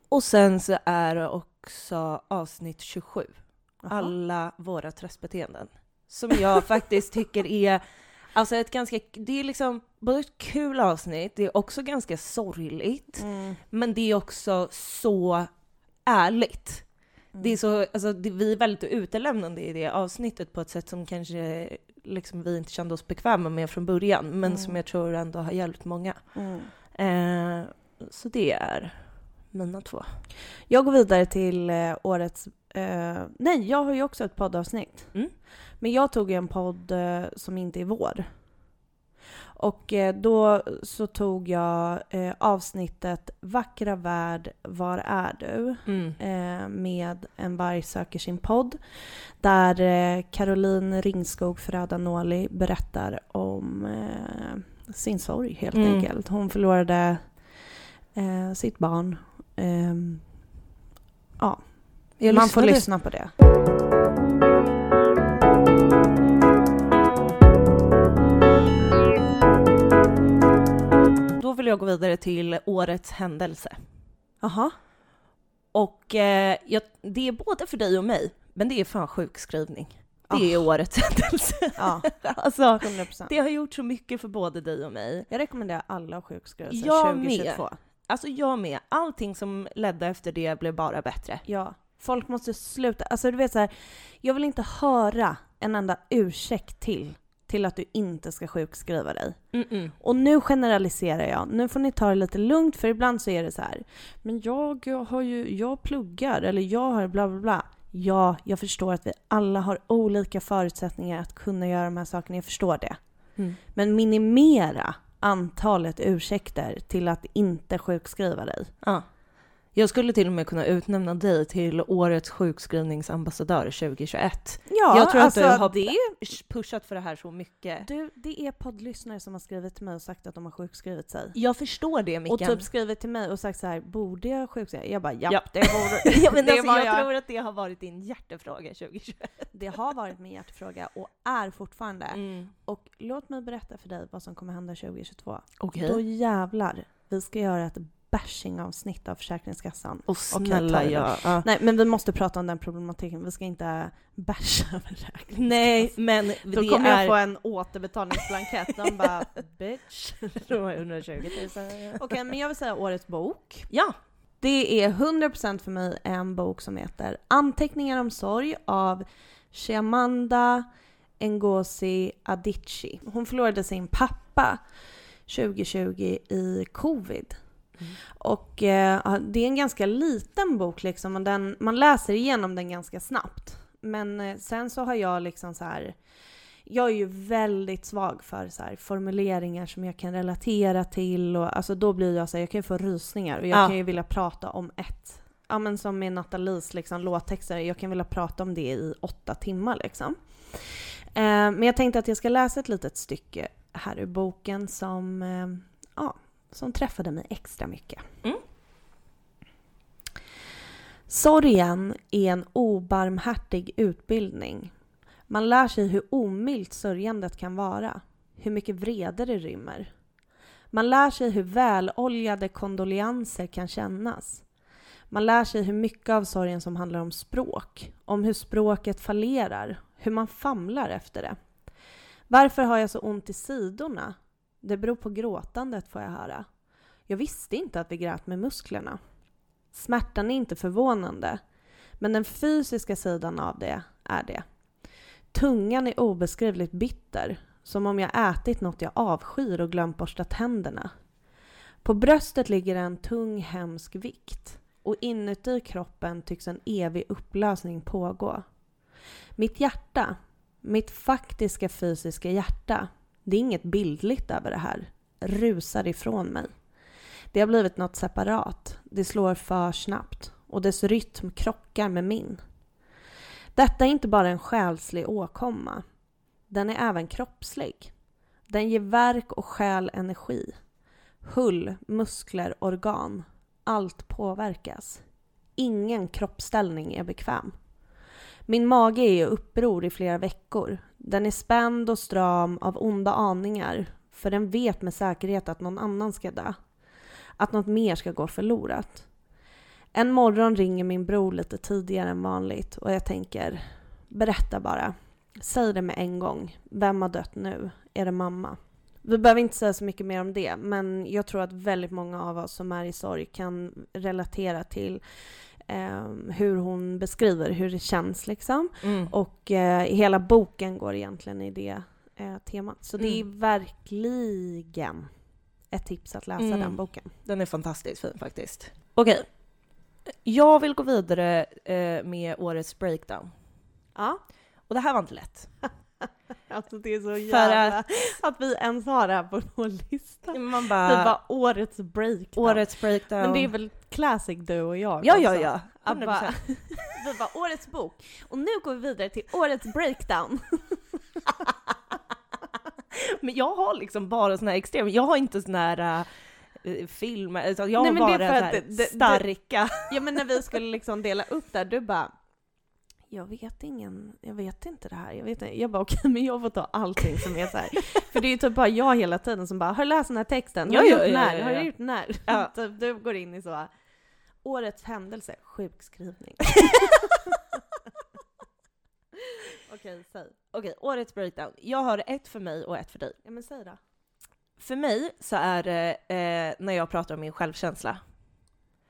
[SPEAKER 2] Och sen så är det också avsnitt 27,
[SPEAKER 1] Jaha.
[SPEAKER 2] alla våra tröstbeteenden. Som jag faktiskt tycker är, alltså ett ganska, det är liksom både ett kul avsnitt, det är också ganska sorgligt,
[SPEAKER 1] Mm.
[SPEAKER 2] men det är också så ärligt. Det är så, alltså, det, vi är väldigt utelämnande i det avsnittet på ett sätt som kanske liksom, vi inte kände oss bekväma med från början, men
[SPEAKER 1] Mm.
[SPEAKER 2] som jag tror ändå har hjälpt många.
[SPEAKER 1] Mm.
[SPEAKER 2] Eh, så det är mina två.
[SPEAKER 1] Jag går vidare till eh, årets... Eh, nej, jag har ju också ett poddavsnitt.
[SPEAKER 2] Mm.
[SPEAKER 1] Men jag tog ju en podd eh, som inte är vår. Och eh, då så tog jag eh, avsnittet Vackra värld, var är du?
[SPEAKER 2] Mm.
[SPEAKER 1] Eh, med En varg söker sin podd. Där Caroline Ringskog Ferrada Noli berättar om sin sorg helt
[SPEAKER 2] Mm.
[SPEAKER 1] enkelt. Hon förlorade sitt barn. Ehm, ja, man får lyssna på det.
[SPEAKER 2] Vill jag gå vidare till årets händelse.
[SPEAKER 1] Jaha.
[SPEAKER 2] Och eh, jag, det är både för dig och mig, men det är fan sjukskrivning. Det är årets händelse.
[SPEAKER 1] Ja,
[SPEAKER 2] alltså,
[SPEAKER 1] 100%.
[SPEAKER 2] det har gjort så mycket för både dig och mig.
[SPEAKER 1] Jag rekommenderar alla sjukskrivningar
[SPEAKER 2] Jag
[SPEAKER 1] 2022.
[SPEAKER 2] Alltså jag med. Allting som ledde efter det blev bara bättre.
[SPEAKER 1] Ja, folk måste sluta. Alltså du vet så här, jag vill inte höra en enda ursäkt till till att du inte ska sjukskriva dig.
[SPEAKER 2] Mm-mm.
[SPEAKER 1] Och nu generaliserar jag. Nu får ni ta det lite lugnt för ibland så är det så här. Men jag har ju, jag pluggar eller jag har bla bla bla. Ja, jag förstår att vi alla har olika förutsättningar att kunna göra de här sakerna. Jag förstår det.
[SPEAKER 2] Mm.
[SPEAKER 1] Men minimera antalet ursäkter till att inte sjukskriva dig.
[SPEAKER 2] Ja. Jag skulle till och med kunna utnämna dig till årets sjukskrivningsambassadör 2021.
[SPEAKER 1] Ja,
[SPEAKER 2] jag tror
[SPEAKER 1] alltså,
[SPEAKER 2] att du har
[SPEAKER 1] det,
[SPEAKER 2] pushat för det här så mycket.
[SPEAKER 1] du, det är poddlyssnare som har skrivit till mig och sagt att de har sjukskrivit sig.
[SPEAKER 2] Jag förstår det,
[SPEAKER 1] Och
[SPEAKER 2] Mickan.
[SPEAKER 1] typ skrivit till mig och sagt så här, borde jag sjukskriva? Jag bara, japp,
[SPEAKER 2] Ja.
[SPEAKER 1] det borde
[SPEAKER 2] ja, men
[SPEAKER 1] det
[SPEAKER 2] alltså, jag, tror att det har varit din hjärtefråga 2021.
[SPEAKER 1] Det har varit min hjärtefråga och är fortfarande.
[SPEAKER 2] Mm.
[SPEAKER 1] Och låt mig berätta för dig vad som kommer hända 2022.
[SPEAKER 2] Okej.
[SPEAKER 1] Då jävlar, vi ska göra ett bashing-avsnitt av Försäkringskassan.
[SPEAKER 2] Och snälla,
[SPEAKER 1] det
[SPEAKER 2] ja.
[SPEAKER 1] Nej, men vi måste prata om den problematiken. Vi ska inte basha Försäkringskassan.
[SPEAKER 2] Nej, men
[SPEAKER 1] Då
[SPEAKER 2] det
[SPEAKER 1] kommer
[SPEAKER 2] är...
[SPEAKER 1] jag få en återbetalningsblankett. De bara, bitch.
[SPEAKER 2] De har 120 000.
[SPEAKER 1] Okej, men jag vill säga årets bok.
[SPEAKER 2] Ja.
[SPEAKER 1] Det är 100% för mig en bok som heter Anteckningar om sorg av Chiamanda Ngozi Adichie. Hon förlorade sin pappa 2020 i covid.
[SPEAKER 2] Mm.
[SPEAKER 1] Och eh, det är en ganska liten bok liksom och den, man läser igenom den ganska snabbt. Men eh, sen så har jag liksom så här jag är ju väldigt svag för så här, formuleringar som jag kan relatera till och alltså då blir jag så här, jag kan ju få rysningar och jag
[SPEAKER 2] Ja.
[SPEAKER 1] kan ju vilja prata om ett, ja men som med Nathalies liksom låttexter, jag kan vilja prata om det i åtta timmar liksom. Eh, men jag tänkte att jag ska läsa ett litet stycke här ur boken som, eh, ja, som träffade mig extra mycket.
[SPEAKER 2] Mm.
[SPEAKER 1] Sorgen är en obarmhärtig utbildning. Man lär sig hur omilt sörjandet kan vara, hur mycket vrede det rymmer. Man lär sig hur väloljade kondoleanser kan kännas. Man lär sig hur mycket av sorgen som handlar om språk, om hur språket fallerar, hur man famlar efter det. Varför har jag så ont i sidorna? Det beror på gråtandet får jag höra. Jag visste inte att vi grät med musklerna. Smärtan är inte förvånande, men den fysiska sidan av det är det. Tungan är obeskrivligt bitter, som om jag ätit något jag avskyr och glömt borsta tänderna. På bröstet ligger en tung hemsk vikt och inuti kroppen tycks en evig upplösning pågå. Mitt hjärta, mitt faktiska fysiska hjärta, det är inget bildligt över det här, rusar ifrån mig. Det har blivit något separat, det slår för snabbt och dess rytm krockar med min. Detta är inte bara en själslig åkomma. Den är även kroppslig. Den ger verk och själ energi. Hull, muskler, organ. Allt påverkas. Ingen kroppsställning är bekväm. Min mage är i uppror i flera veckor. Den är spänd och stram av onda aningar för den vet med säkerhet att någon annan ska dö. Att något mer ska gå förlorat. En morgon ringer min bror lite tidigare än vanligt och jag tänker, berätta bara. Säg det med en gång. Vem har dött nu? Är det mamma? Vi behöver inte säga så mycket mer om det, men jag tror att väldigt många av oss som är i sorg kan relatera till eh, hur hon beskriver hur det känns liksom.
[SPEAKER 2] Mm.
[SPEAKER 1] Och eh, hela boken går egentligen i det eh, temat. Så det är
[SPEAKER 2] Mm.
[SPEAKER 1] verkligen ett tips att läsa
[SPEAKER 2] Mm.
[SPEAKER 1] den boken.
[SPEAKER 2] Den är fantastiskt fin faktiskt. Okej. Jag vill gå vidare eh, med årets breakdown.
[SPEAKER 1] Ja.
[SPEAKER 2] Och det här var inte lätt.
[SPEAKER 1] Alltså det är så
[SPEAKER 2] För
[SPEAKER 1] jävla... Att, vi ens har det här på vår lista.
[SPEAKER 2] Man
[SPEAKER 1] Vi
[SPEAKER 2] bara...
[SPEAKER 1] bara årets breakdown.
[SPEAKER 2] årets breakdown.
[SPEAKER 1] Men det är väl classic du och jag
[SPEAKER 2] Ja,
[SPEAKER 1] också?
[SPEAKER 2] ja, ja.
[SPEAKER 1] Att
[SPEAKER 2] 100%.
[SPEAKER 1] bara, vi bara årets bok. Och nu går vi vidare till årets breakdown.
[SPEAKER 2] Men jag har liksom bara såna här extrema, jag har inte såna här äh, filmer, utan jag
[SPEAKER 1] Nej,
[SPEAKER 2] har
[SPEAKER 1] men det är
[SPEAKER 2] bara
[SPEAKER 1] för att
[SPEAKER 2] här
[SPEAKER 1] det- det-
[SPEAKER 2] starka.
[SPEAKER 1] Ja men när vi skulle liksom dela upp där, du bara jag vet ingen, jag vet inte det här. Jag, vet inte. jag bara okej, men jag får ta allting som är så här. För det är ju typ bara jag hela tiden som bara, har du läst den här texten? Har du gjort när? Har du gjort när?
[SPEAKER 2] Ja.
[SPEAKER 1] Typ, du går in i så, årets händelse, sjukskrivning. okej, säg.
[SPEAKER 2] Okej, årets breakdown. Jag har ett för mig och ett för dig.
[SPEAKER 1] Ja men säg då.
[SPEAKER 2] För mig så är det eh, när jag pratar om min självkänsla.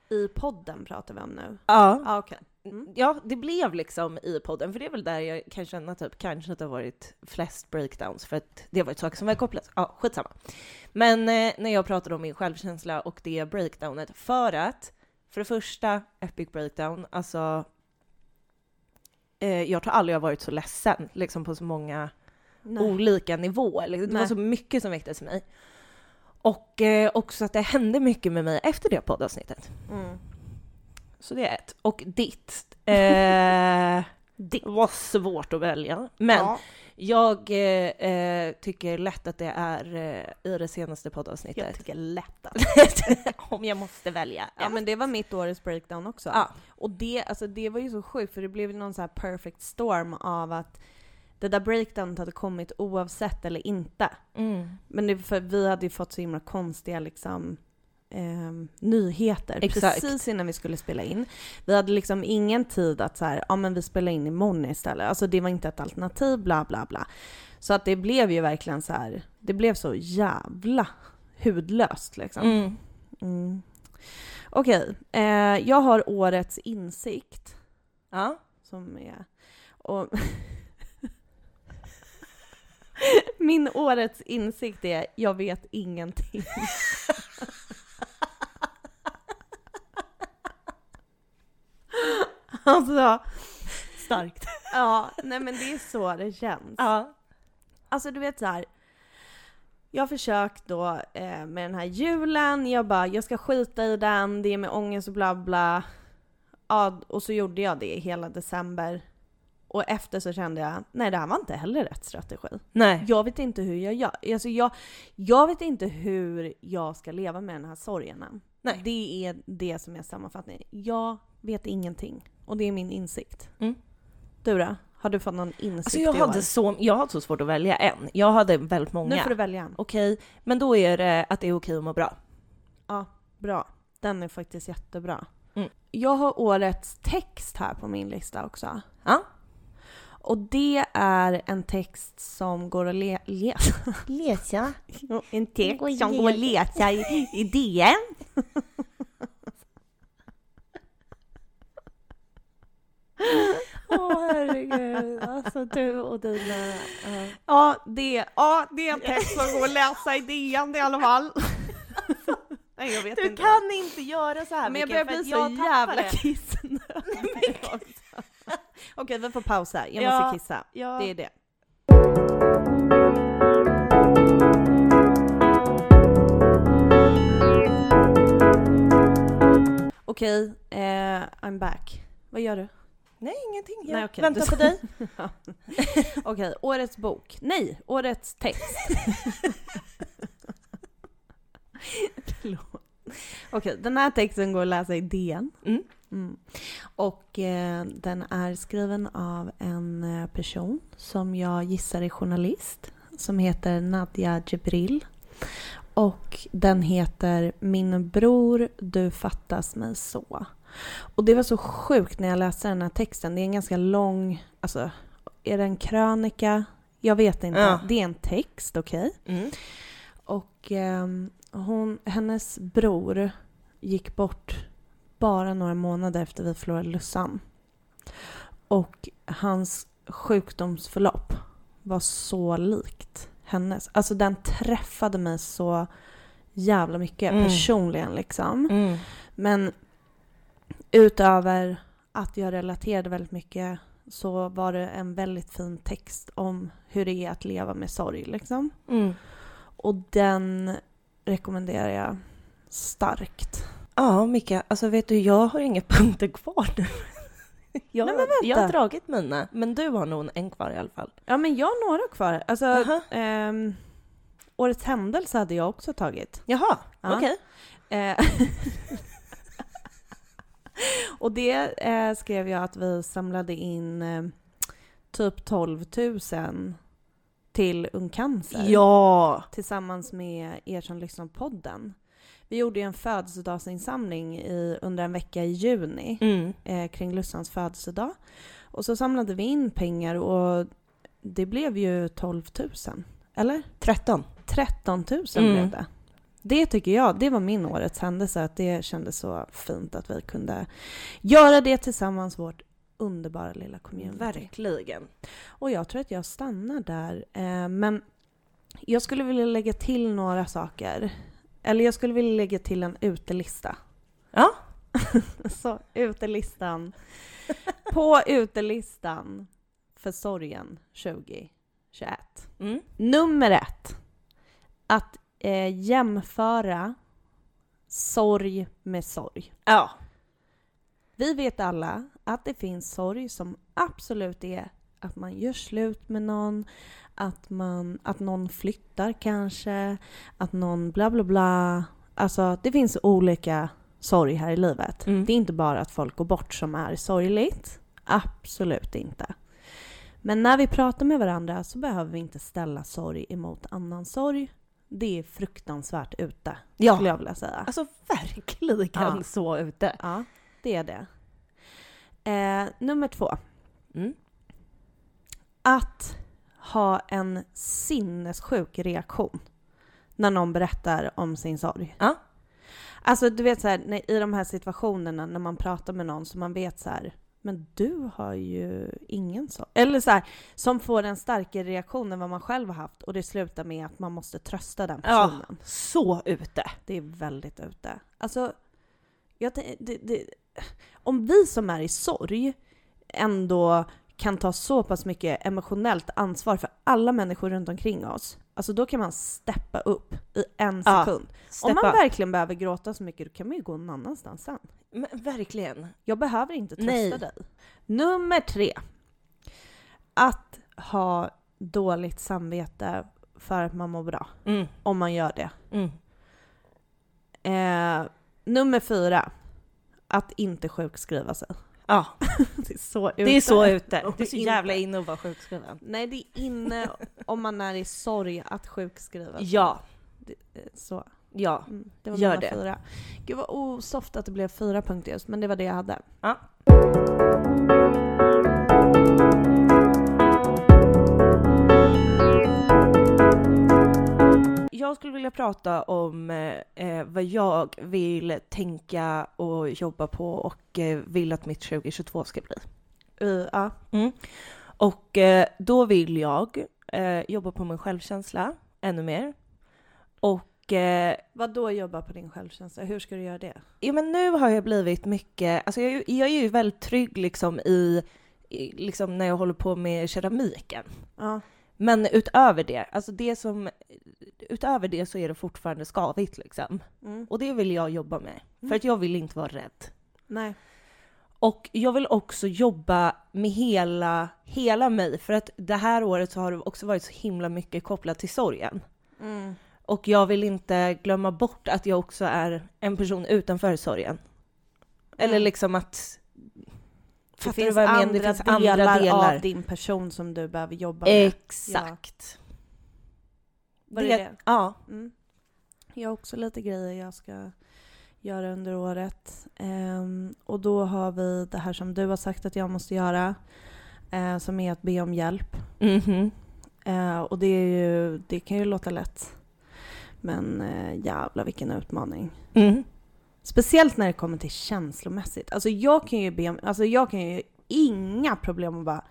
[SPEAKER 1] I podden pratar vi om nu.
[SPEAKER 2] Ja.
[SPEAKER 1] Ja okej. Mm.
[SPEAKER 2] Ja, det blev liksom i podden, för det är väl där jag kan känna typ kanske att det har varit flest breakdowns, för att det har varit saker som var kopplat. Ja, skitsamma. Men eh, när jag pratade om min självkänsla och det breakdownet, för att för det första, epic breakdown, alltså eh, jag tror aldrig jag har varit så ledsen, liksom på så många
[SPEAKER 1] Nej.
[SPEAKER 2] olika nivåer. Liksom. Det var
[SPEAKER 1] Nej.
[SPEAKER 2] så mycket som väcktes i mig. Och eh, också att det hände mycket med mig efter det poddavsnittet.
[SPEAKER 1] Mm.
[SPEAKER 2] Så det är ett. Och ditt. Eh,
[SPEAKER 1] Ditt.
[SPEAKER 2] var svårt att välja. Men
[SPEAKER 1] Ja,
[SPEAKER 2] jag eh, eh, tycker lätt att det är eh, i det senaste
[SPEAKER 1] jag
[SPEAKER 2] poddavsnittet.
[SPEAKER 1] tycker lätt att.
[SPEAKER 2] Om jag måste välja.
[SPEAKER 1] Ja men det var mitt årets breakdown också.
[SPEAKER 2] Ja.
[SPEAKER 1] Och det, alltså, det var ju så sjukt för det blev någon så här perfect storm av att det där breakdownet hade kommit oavsett eller inte.
[SPEAKER 2] Mm.
[SPEAKER 1] Men det, för vi hade ju fått så himla konstiga liksom ehm, nyheter
[SPEAKER 2] Exakt.
[SPEAKER 1] precis innan vi skulle spela in. Vi hade liksom ingen tid att så här, ja men vi spelar in imorgon istället. Alltså det var inte ett alternativ, bla bla bla. Så att det blev ju verkligen så här, det blev så jävla hudlöst liksom.
[SPEAKER 2] Mm.
[SPEAKER 1] Mm. Okej, eh, jag har årets insikt
[SPEAKER 2] Ja.
[SPEAKER 1] som är... Och Min årets insikt är jag vet ingenting. alltså,
[SPEAKER 2] Starkt.
[SPEAKER 1] ja, nej men det är så det känns.
[SPEAKER 2] Ja.
[SPEAKER 1] Alltså du vet så här. Jag har försökt då eh, med den här julen, jag bara jag ska skita i den, det är med ångest och bla bla. Ja, och så gjorde jag det hela december. Och efter så kände jag, nej det här var inte heller rätt strategi.
[SPEAKER 2] Nej.
[SPEAKER 1] Jag vet inte hur jag gör. Alltså jag, jag vet inte hur jag ska leva med den här sorgen än.
[SPEAKER 2] Nej.
[SPEAKER 1] Det är det som är sammanfattningen. Jag vet ingenting. Och det är min insikt.
[SPEAKER 2] Mm.
[SPEAKER 1] Du då? Har du fått någon insikt
[SPEAKER 2] Alltså jag hade, så, jag hade så svårt att välja en. Jag hade väldigt många.
[SPEAKER 1] Nu får du välja en.
[SPEAKER 2] Okej, men då är det att det är okej att må bra.
[SPEAKER 1] Ja, bra. Den är faktiskt jättebra.
[SPEAKER 2] Mm.
[SPEAKER 1] Jag har årets text här på min lista också.
[SPEAKER 2] Ja.
[SPEAKER 1] Och det är en text som går att le- läsa.
[SPEAKER 2] Läsa.
[SPEAKER 1] En text som går att läsa i, i DN.
[SPEAKER 2] Åh herregud, alltså du och dina... ja.
[SPEAKER 1] Ja, det, ja, det är en text som går att läsa i DN i alla fall. Nej, jag vet
[SPEAKER 2] Du
[SPEAKER 1] inte.
[SPEAKER 2] kan inte göra så här
[SPEAKER 1] Men jag börjar bli så
[SPEAKER 2] jag
[SPEAKER 1] jävla kissnödig. Okej, vi får pausa. Jag
[SPEAKER 2] Ja,
[SPEAKER 1] måste kissa.
[SPEAKER 2] ja.
[SPEAKER 1] Det är det. Okej, eh, I'm back. Vad gör du?
[SPEAKER 2] Nej, ingenting. Jag
[SPEAKER 1] Nej, okej.
[SPEAKER 2] väntar
[SPEAKER 1] Du-
[SPEAKER 2] på dig.
[SPEAKER 1] Okej, årets bok. Nej, årets text. Förlåt. Okej, den här texten går att läsa i DN.
[SPEAKER 2] Mm.
[SPEAKER 1] Mm. Och eh, den är skriven av en eh, person som jag gissar är journalist som heter Nadja Jebril. Och den heter Min bror, du fattas mig så. Och det var så sjukt när jag läste den här texten. Det är en ganska lång, alltså är det en krönika? Jag vet inte.
[SPEAKER 2] Ja.
[SPEAKER 1] Det är en text, okej?
[SPEAKER 2] Mm.
[SPEAKER 1] Och ehm, hon, hennes bror gick bort bara några månader efter vi förlorade Lussan. Och hans sjukdomsförlopp var så likt hennes. Alltså den träffade mig så jävla mycket
[SPEAKER 2] Mm.
[SPEAKER 1] personligen liksom.
[SPEAKER 2] Mm.
[SPEAKER 1] Men utöver att jag relaterade väldigt mycket så var det en väldigt fin text om hur det är att leva med sorg liksom.
[SPEAKER 2] Mm.
[SPEAKER 1] Och den rekommenderar jag starkt.
[SPEAKER 2] Ja, Micke, alltså vet du, jag har inga punkter kvar nu. Jag,
[SPEAKER 1] Nej, men vänta.
[SPEAKER 2] jag har dragit mina, men du har nog en kvar i alla fall.
[SPEAKER 1] Ja men jag har några kvar. Alltså,
[SPEAKER 2] Jaha.
[SPEAKER 1] ehm, årets händelse hade jag också tagit.
[SPEAKER 2] Jaha,
[SPEAKER 1] Ja.
[SPEAKER 2] okej.
[SPEAKER 1] Eh, och det eh, skrev jag att vi samlade in eh, typ 12 000 till Ung Cancer.
[SPEAKER 2] Ja!
[SPEAKER 1] Tillsammans med er som lyssnar på podden. Vi gjorde ju en födelsedagsinsamling i, under en vecka i juni
[SPEAKER 2] Mm.
[SPEAKER 1] eh, kring Lussans födelsedag. Och så samlade vi in pengar och det blev ju 12 000. Eller?
[SPEAKER 2] 13.
[SPEAKER 1] 13 000
[SPEAKER 2] Mm.
[SPEAKER 1] blev det. Det tycker jag, det var min årets händelse, att det kändes så fint att vi kunde göra det tillsammans, vårt underbara lilla community.
[SPEAKER 2] Verkligen.
[SPEAKER 1] Och jag tror att jag stannar där. Eh, men jag skulle vilja lägga till några saker. Eller jag skulle vilja lägga till en utelista.
[SPEAKER 2] Ja.
[SPEAKER 1] Så utelistan. På utelistan för sorgen 2021.
[SPEAKER 2] Mm.
[SPEAKER 1] Nummer ett. Att eh, jämföra sorg med sorg.
[SPEAKER 2] Ja.
[SPEAKER 1] Vi vet alla att det finns sorg som absolut är att man gör slut med någon, att, man, att någon flyttar kanske, att någon bla bla bla. Alltså det finns olika sorg här i livet.
[SPEAKER 2] Mm.
[SPEAKER 1] Det är inte bara att folk går bort som är sorgligt. Absolut inte. Men när vi pratar med varandra så behöver vi inte ställa sorg emot annan sorg. Det är fruktansvärt ute,
[SPEAKER 2] Ja,
[SPEAKER 1] skulle jag vilja säga.
[SPEAKER 2] alltså verkligen
[SPEAKER 1] Ja.
[SPEAKER 2] så ute.
[SPEAKER 1] Ja, det är det. Eh, nummer två.
[SPEAKER 2] Mm.
[SPEAKER 1] Att ha en sinnessjuk reaktion när någon berättar om sin sorg.
[SPEAKER 2] Ja.
[SPEAKER 1] Alltså du vet så här, i de här situationerna när man pratar med någon som man vet så här, men du har ju ingen sorg. Eller så här, som får en starkare reaktion än vad man själv har haft och det slutar med att man måste trösta den
[SPEAKER 2] Ja.
[SPEAKER 1] personen.
[SPEAKER 2] Så ute.
[SPEAKER 1] Det är väldigt ute. Alltså, jag, det, det, om vi som är i sorg ändå kan ta så pass mycket emotionellt ansvar för alla människor runt omkring oss, alltså då kan man steppa upp i en
[SPEAKER 2] Ja,
[SPEAKER 1] sekund. Om man verkligen behöver gråta så mycket, då kan man ju gå någon annanstans sen.
[SPEAKER 2] Men verkligen.
[SPEAKER 1] Jag behöver inte trösta
[SPEAKER 2] Nej.
[SPEAKER 1] dig. Nummer tre. Att ha dåligt samvete för att man mår bra.
[SPEAKER 2] Mm.
[SPEAKER 1] Om man gör det.
[SPEAKER 2] Mm.
[SPEAKER 1] Eh, nummer fyra. Att inte sjukskriva sig.
[SPEAKER 2] Ja,
[SPEAKER 1] Det är så ute.
[SPEAKER 2] det är så ute. Det är så jävla inne att vara sjukskriven.
[SPEAKER 1] Nej, det är inne om man är i sorg att sjukskriva.
[SPEAKER 2] Ja,
[SPEAKER 1] eh, så.
[SPEAKER 2] ja.
[SPEAKER 1] Mm, det var
[SPEAKER 2] Gör det.
[SPEAKER 1] fyra. Gud vad osoft att det blev fyra punkter just, men det var det jag hade.
[SPEAKER 2] ja. Jag skulle vilja prata om eh, vad jag vill tänka och jobba på och eh, vill att mitt 2022 ska bli.
[SPEAKER 1] Uh, ja.
[SPEAKER 2] Och eh, då vill jag eh, jobba på min självkänsla ännu mer. Och eh,
[SPEAKER 1] Vad då jobba på din självkänsla? Hur ska du göra det?
[SPEAKER 2] ja, men nu har jag blivit mycket, alltså jag, är ju- jag är ju väldigt trygg liksom i, i liksom när jag håller på med keramiken.
[SPEAKER 1] Ja.
[SPEAKER 2] Men utöver det, alltså det som, utöver det så är det fortfarande skavigt liksom.
[SPEAKER 1] Mm.
[SPEAKER 2] Och det vill jag jobba med.
[SPEAKER 1] Mm.
[SPEAKER 2] För att jag vill inte vara rädd.
[SPEAKER 1] Nej.
[SPEAKER 2] Och jag vill också jobba med hela, hela mig, för att det här året så har det också varit så himla mycket kopplat till sorgen.
[SPEAKER 1] Mm.
[SPEAKER 2] Och jag vill inte glömma bort att jag också är en person utanför sorgen. Eller
[SPEAKER 1] Mm.
[SPEAKER 2] liksom att...
[SPEAKER 1] Det
[SPEAKER 2] du
[SPEAKER 1] finns,
[SPEAKER 2] vad jag
[SPEAKER 1] andra
[SPEAKER 2] menar? Det finns
[SPEAKER 1] delar
[SPEAKER 2] andra delar.
[SPEAKER 1] av din person som du behöver jobba med.
[SPEAKER 2] Exakt.
[SPEAKER 1] Var det det?
[SPEAKER 2] Ja.
[SPEAKER 1] Mm. Jag har också lite grejer jag ska göra under året. Ehm, och då har vi det här som du har sagt att jag måste göra. eh, som är att be om hjälp.
[SPEAKER 2] Mhm.
[SPEAKER 1] Eh, och det, är ju, det kan ju låta lätt. Men eh, jävlar vilken utmaning.
[SPEAKER 2] Mm.
[SPEAKER 1] Speciellt när det kommer till känslomässigt. Alltså jag kan ju be om, alltså jag kan ju inga problem att bara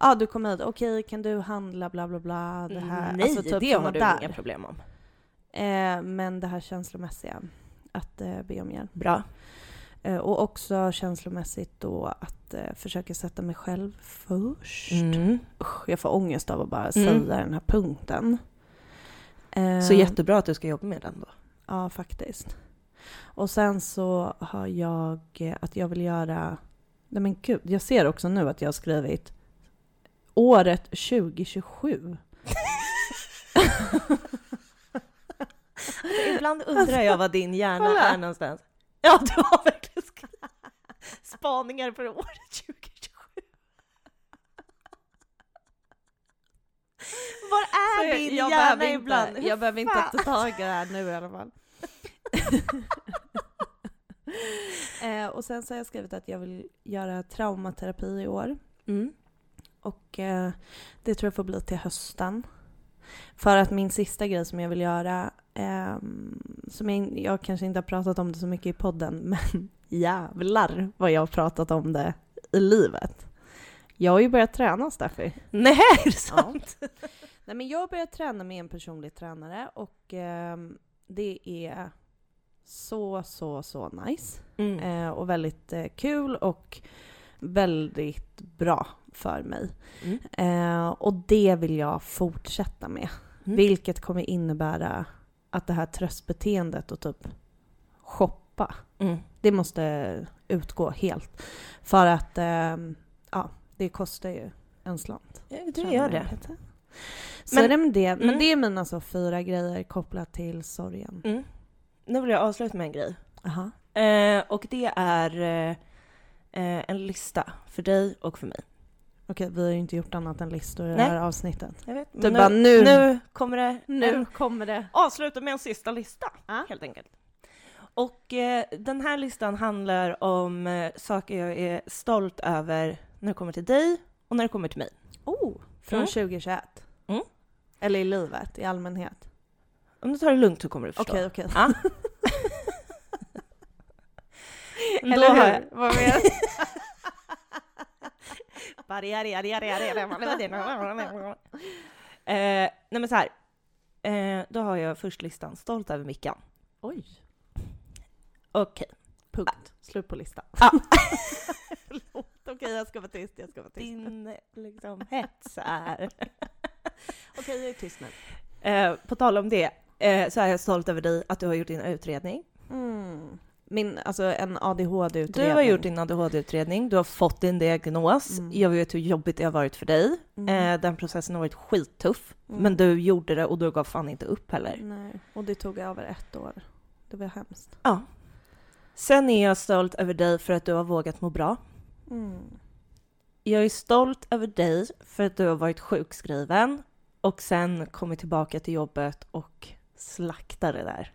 [SPEAKER 1] Ja ah, du kommer hit, okej kan du handla bla bla bla det här.
[SPEAKER 2] Nej,
[SPEAKER 1] alltså, typ
[SPEAKER 2] det har du
[SPEAKER 1] där.
[SPEAKER 2] inga problem om.
[SPEAKER 1] Eh, men det här känslomässiga, att eh, be om hjälp.
[SPEAKER 2] Bra.
[SPEAKER 1] Eh, och också känslomässigt då att eh, försöka sätta mig själv först.
[SPEAKER 2] Mm.
[SPEAKER 1] Usch, jag får ångest av att bara
[SPEAKER 2] Mm.
[SPEAKER 1] säga den här punkten. Eh,
[SPEAKER 2] Så jättebra att du ska jobba med den då.
[SPEAKER 1] Ja, faktiskt. Och sen så har jag eh, att jag vill göra... Nej men gud, jag ser också nu att jag har skrivit året 2027.
[SPEAKER 2] Alltså, ibland undrar jag vad din hjärna
[SPEAKER 1] kolla.
[SPEAKER 2] är någonstans. Ja, du har verkligen skrivit spaningar för året 2027. Var är
[SPEAKER 1] Så
[SPEAKER 2] din
[SPEAKER 1] jag
[SPEAKER 2] hjärna
[SPEAKER 1] behöver
[SPEAKER 2] ibland?
[SPEAKER 1] Inte, jag behöver inte ta tag i det här nu i alla fall. eh, och sen så har jag skrivit att jag vill göra traumaterapi i år.
[SPEAKER 2] Mm.
[SPEAKER 1] Och eh, det tror jag får bli till hösten. För att min sista grej som jag vill göra, ehm, som jag, jag kanske inte har pratat om det så mycket i podden, men jävlar vad jag har pratat om det i livet. Jag har ju börjat träna, Steffi.
[SPEAKER 2] Nej, är det sant?
[SPEAKER 1] Nej, men jag har börjat träna med en personlig tränare och ehm, det är så, så, så nice.
[SPEAKER 2] Mm.
[SPEAKER 1] Eh, och väldigt eh, kul och väldigt bra för mig.
[SPEAKER 2] Mm.
[SPEAKER 1] Eh, och det vill jag fortsätta med.
[SPEAKER 2] Mm.
[SPEAKER 1] Vilket kommer innebära att det här tröstbeteendet och typ shoppa.
[SPEAKER 2] Mm.
[SPEAKER 1] Det måste utgå helt. För att ehm, ja, det kostar ju en slant.
[SPEAKER 2] Ja, det gör det.
[SPEAKER 1] Så
[SPEAKER 2] Men-
[SPEAKER 1] är det med det. Men
[SPEAKER 2] Mm.
[SPEAKER 1] det är mina så fyra grejer kopplat till sorgen.
[SPEAKER 2] Nu vill jag avsluta med en grej.
[SPEAKER 1] Aha.
[SPEAKER 2] Eh, och det är eh, en lista för dig och för mig.
[SPEAKER 1] Okej, vi har ju inte gjort annat än listor i det
[SPEAKER 2] Nej.
[SPEAKER 1] här avsnittet.
[SPEAKER 2] Jag vet,
[SPEAKER 1] Du bara, nu-
[SPEAKER 2] nu kommer det
[SPEAKER 1] Nu kommer det.
[SPEAKER 2] avsluta med en sista lista,
[SPEAKER 1] Ja.
[SPEAKER 2] helt enkelt. Och eh, den här listan handlar om eh, saker jag är stolt över när det kommer till dig och när det kommer till mig.
[SPEAKER 1] Oh, från
[SPEAKER 2] Mm.
[SPEAKER 1] 2021.
[SPEAKER 2] Mm.
[SPEAKER 1] Eller i livet i allmänhet.
[SPEAKER 2] Om du tar det lugnt så kommer du förstå.
[SPEAKER 1] Okej, okej.
[SPEAKER 2] Ja.
[SPEAKER 1] Eller
[SPEAKER 2] har
[SPEAKER 1] hur?
[SPEAKER 2] jag-
[SPEAKER 1] Vad menar du?
[SPEAKER 2] Eh, nej men så här. Eh, då har jag först listan stolt över Mickan.
[SPEAKER 1] Oj.
[SPEAKER 2] Okej.
[SPEAKER 1] Punkt. Slut på listan.
[SPEAKER 2] Ja.
[SPEAKER 1] Förlåt. Okej, jag ska vara tyst. Jag ska vara tyst.
[SPEAKER 2] Din liksom hets är...
[SPEAKER 1] Okej, jag är tyst nu.
[SPEAKER 2] Eh, på tal om det, eh, så är jag stolt över dig att du har gjort din utredning.
[SPEAKER 1] Mm. Min, alltså en ADHD-utredning.
[SPEAKER 2] Du har gjort din ADHD-utredning, du har fått din diagnos.
[SPEAKER 1] Mm.
[SPEAKER 2] Jag vet hur jobbigt det har varit för dig.
[SPEAKER 1] Mm.
[SPEAKER 2] Eh, den processen har varit skittuff,
[SPEAKER 1] Mm.
[SPEAKER 2] men du gjorde det och du gav fan inte upp heller.
[SPEAKER 1] Nej, och det tog över ett år. Det var hemskt.
[SPEAKER 2] Ja. Sen är jag stolt över dig för att du har vågat må bra.
[SPEAKER 1] Mm.
[SPEAKER 2] Jag är stolt över dig för att du har varit sjukskriven och sen kommit tillbaka till jobbet och slaktar det där.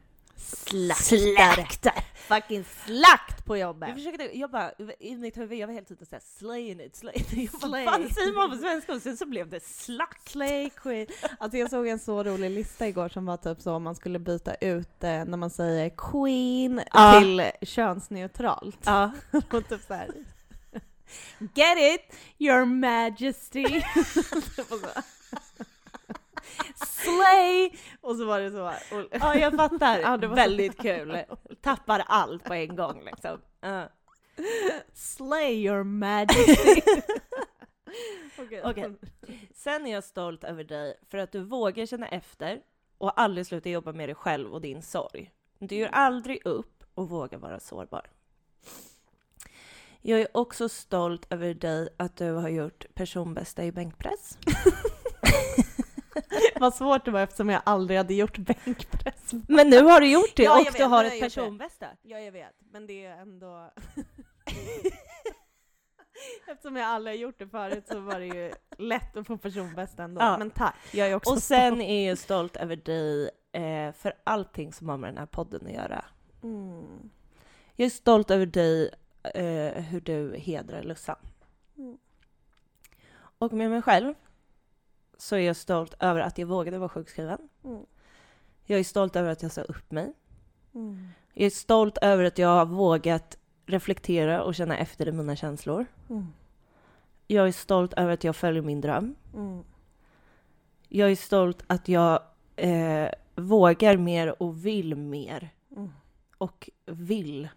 [SPEAKER 1] Slaktar. Fucking slakt på jobbet.
[SPEAKER 2] Jag försökte, jag bara, i mitt huvud, jag var helt ute såhär slaying it, slaying it. Jag bara, fan säger man på svenska? Och sen så blev det slakt.
[SPEAKER 1] Slay queen. Alltså jag såg en så rolig lista igår som var typ så om man skulle byta ut eh, när man säger queen
[SPEAKER 2] Ja.
[SPEAKER 1] till könsneutralt.
[SPEAKER 2] Ja.
[SPEAKER 1] Och typ så här. Get it, your majesty. Slay! Och så var det så. Och,
[SPEAKER 2] ja, jag fattar.
[SPEAKER 1] Ja, det var
[SPEAKER 2] Väldigt kul. Tappar allt på en gång liksom. Ja.
[SPEAKER 1] Slay your majesty. Okej.
[SPEAKER 2] Okej. Sen är jag stolt över dig för att du vågar känna efter och aldrig sluta jobba med dig själv och din sorg. Du gör aldrig upp och vågar vara sårbar. Jag är också stolt över dig att du har gjort personbästa i bänkpress.
[SPEAKER 1] Vad svårt det var eftersom jag aldrig hade gjort bänkpress.
[SPEAKER 2] Men nu har du gjort det
[SPEAKER 1] Ja,
[SPEAKER 2] och
[SPEAKER 1] vet,
[SPEAKER 2] du har ett personbästa.
[SPEAKER 1] Ja, jag vet. Men det är ändå... Eftersom jag aldrig har gjort det förut så var det ju lätt att få personbästa ändå.
[SPEAKER 2] Ja.
[SPEAKER 1] Men tack, jag är också
[SPEAKER 2] Och sen är jag stolt över dig eh, för allting som har med den här podden att göra.
[SPEAKER 1] Mm.
[SPEAKER 2] Jag är stolt över dig, eh, hur du hedrar Lussan.
[SPEAKER 1] Mm.
[SPEAKER 2] Och med mig själv så är jag stolt över att jag vågade vara sjukskriven.
[SPEAKER 1] Mm.
[SPEAKER 2] Jag är stolt över att jag sa upp mig.
[SPEAKER 1] Mm.
[SPEAKER 2] Jag är stolt över att jag har vågat reflektera och känna efter i mina känslor.
[SPEAKER 1] Mm.
[SPEAKER 2] Jag är stolt över att jag följer min dröm.
[SPEAKER 1] Mm.
[SPEAKER 2] Jag är stolt att jag eh, vågar mer och vill mer.
[SPEAKER 1] Mm.
[SPEAKER 2] Och vill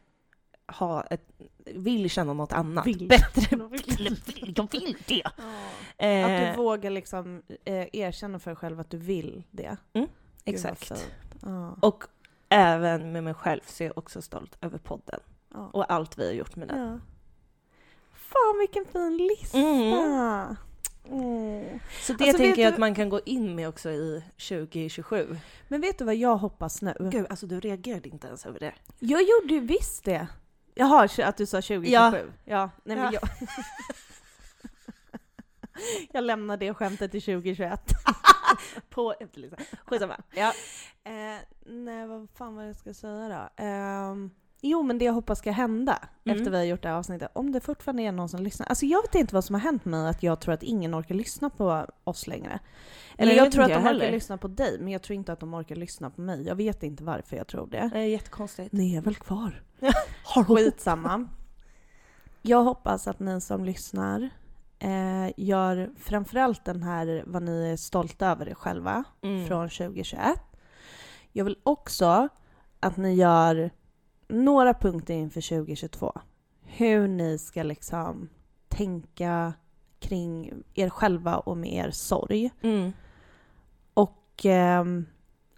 [SPEAKER 2] ha ett, vill känna något annat.
[SPEAKER 1] Vill.
[SPEAKER 2] Bättre.
[SPEAKER 1] Jag vill.
[SPEAKER 2] Jag vill det.
[SPEAKER 1] Ja. Att
[SPEAKER 2] Eh,
[SPEAKER 1] du vågar liksom eh, erkänna för dig själv att du vill det. Vad
[SPEAKER 2] Exakt.
[SPEAKER 1] Ja.
[SPEAKER 2] Och även med mig själv så är jag också stolt över podden
[SPEAKER 1] Ja.
[SPEAKER 2] och allt vi har gjort med den.
[SPEAKER 1] Fan vilken fin lista!
[SPEAKER 2] Mm.
[SPEAKER 1] Mm.
[SPEAKER 2] Så det
[SPEAKER 1] Alltså,
[SPEAKER 2] tänker jag
[SPEAKER 1] du-
[SPEAKER 2] att man kan gå in med också i 2027.
[SPEAKER 1] Men vet du vad jag hoppas nu?
[SPEAKER 2] Gud, alltså du reagerade inte ens över det.
[SPEAKER 1] Jag gjorde ju visst det. Jaha, att du sa 2027?
[SPEAKER 2] Ja.
[SPEAKER 1] ja nej men
[SPEAKER 2] Ja.
[SPEAKER 1] jag... jag lämnar det skämtet till 2021.
[SPEAKER 2] På efterlistan. Skitsamma. Ja.
[SPEAKER 1] Eh, nej, vad fan var det jag ska säga då? Ehm, jo, men det jag hoppas ska hända
[SPEAKER 2] Mm.
[SPEAKER 1] efter vi har gjort det här avsnittet, om det fortfarande är någon som lyssnar. Alltså jag vet inte vad som har hänt mig, att jag tror att ingen orkar lyssna på oss längre. Eller jag,
[SPEAKER 2] vet
[SPEAKER 1] tror att de
[SPEAKER 2] jag
[SPEAKER 1] orkar lyssna på dig, men jag tror inte att de orkar lyssna på mig. Jag vet inte varför jag tror det.
[SPEAKER 2] Det är jättekonstigt.
[SPEAKER 1] Ni är väl kvar? Skitsamma. Jag hoppas att ni som lyssnar eh, gör framförallt den här vad ni är stolta över er själva
[SPEAKER 2] Mm.
[SPEAKER 1] från 2021. Jag vill också att ni gör några punkter inför 2022. Hur ni ska liksom tänka kring er själva och med er sorg.
[SPEAKER 2] Mm.
[SPEAKER 1] Och ehm,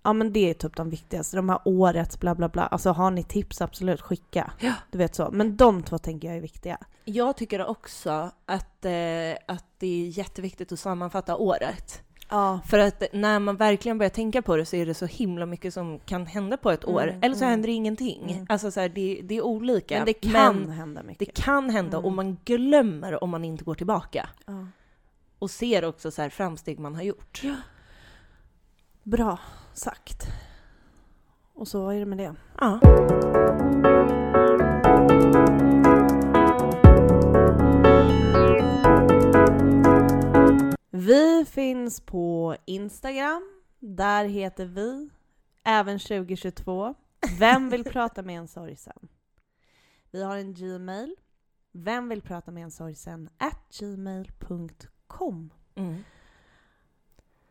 [SPEAKER 1] Ja men det är typ de viktigaste. De här årets bla bla bla. Alltså har ni tips absolut skicka.
[SPEAKER 2] Ja.
[SPEAKER 1] Du vet så. Men de två tänker jag är viktiga.
[SPEAKER 2] Jag tycker också att, eh, att det är jätteviktigt att sammanfatta året.
[SPEAKER 1] Ja.
[SPEAKER 2] För att när man verkligen börjar tänka på det så är det så himla mycket som kan hända på ett år.
[SPEAKER 1] Mm,
[SPEAKER 2] Eller så
[SPEAKER 1] mm.
[SPEAKER 2] händer det ingenting.
[SPEAKER 1] Mm.
[SPEAKER 2] Alltså så här, det, det är olika.
[SPEAKER 1] Men det kan
[SPEAKER 2] Men
[SPEAKER 1] hända
[SPEAKER 2] det
[SPEAKER 1] mycket.
[SPEAKER 2] kan hända
[SPEAKER 1] Mm.
[SPEAKER 2] och man glömmer om man inte går tillbaka.
[SPEAKER 1] Ja.
[SPEAKER 2] Och ser också så här framsteg man har gjort.
[SPEAKER 1] Bra sagt. Och så är det med det.
[SPEAKER 2] Ja.
[SPEAKER 1] Vi finns på Instagram. Där heter vi, även 2022, Vem vill prata med en sorgsen? Vi har en Gmail. Vem vill prata med en sorgsen? At gmail.com.
[SPEAKER 2] Mm.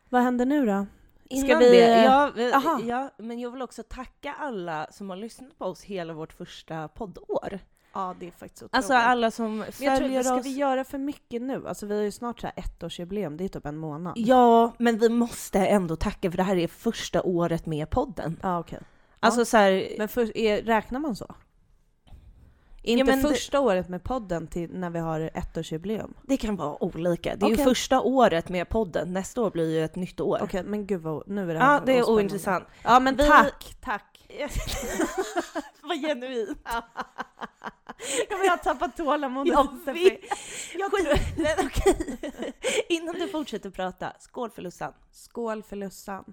[SPEAKER 1] Vad händer nu då?
[SPEAKER 2] Innan
[SPEAKER 1] vi-
[SPEAKER 2] det, ja, vi-
[SPEAKER 1] Aha.
[SPEAKER 2] ja, men jag vill också tacka alla som har lyssnat på oss hela vårt första poddår.
[SPEAKER 1] Ja, det är faktiskt otroligt.
[SPEAKER 2] Alltså alla som
[SPEAKER 1] jag tror,
[SPEAKER 2] följer
[SPEAKER 1] ska
[SPEAKER 2] oss.
[SPEAKER 1] vi göra för mycket nu? Alltså vi har ju snart så här ettårsjubileum, det är typ en månad.
[SPEAKER 2] Ja, men vi måste ändå tacka för det här är första året med podden.
[SPEAKER 1] Ja, okej.
[SPEAKER 2] Alltså så här,
[SPEAKER 1] Men för, är, räknar man så? Inte
[SPEAKER 2] det-
[SPEAKER 1] första året med podden till när vi har ettårsjubileum?
[SPEAKER 2] det kan vara olika. Det är
[SPEAKER 1] Okej.
[SPEAKER 2] ju första året med podden. Nästa år blir ju ett nytt år.
[SPEAKER 1] Okej, men gud vad, nu är det här
[SPEAKER 2] Ja, det är ointressant.
[SPEAKER 1] Ja, men
[SPEAKER 2] Vi-
[SPEAKER 1] tack, tack.
[SPEAKER 2] Vad genuint.
[SPEAKER 1] Ja, men jag har tappat tålamodet.
[SPEAKER 2] Jag vet. Jag okej. Innan du fortsätter prata, skål för Lussan.
[SPEAKER 1] Skål för Lussan.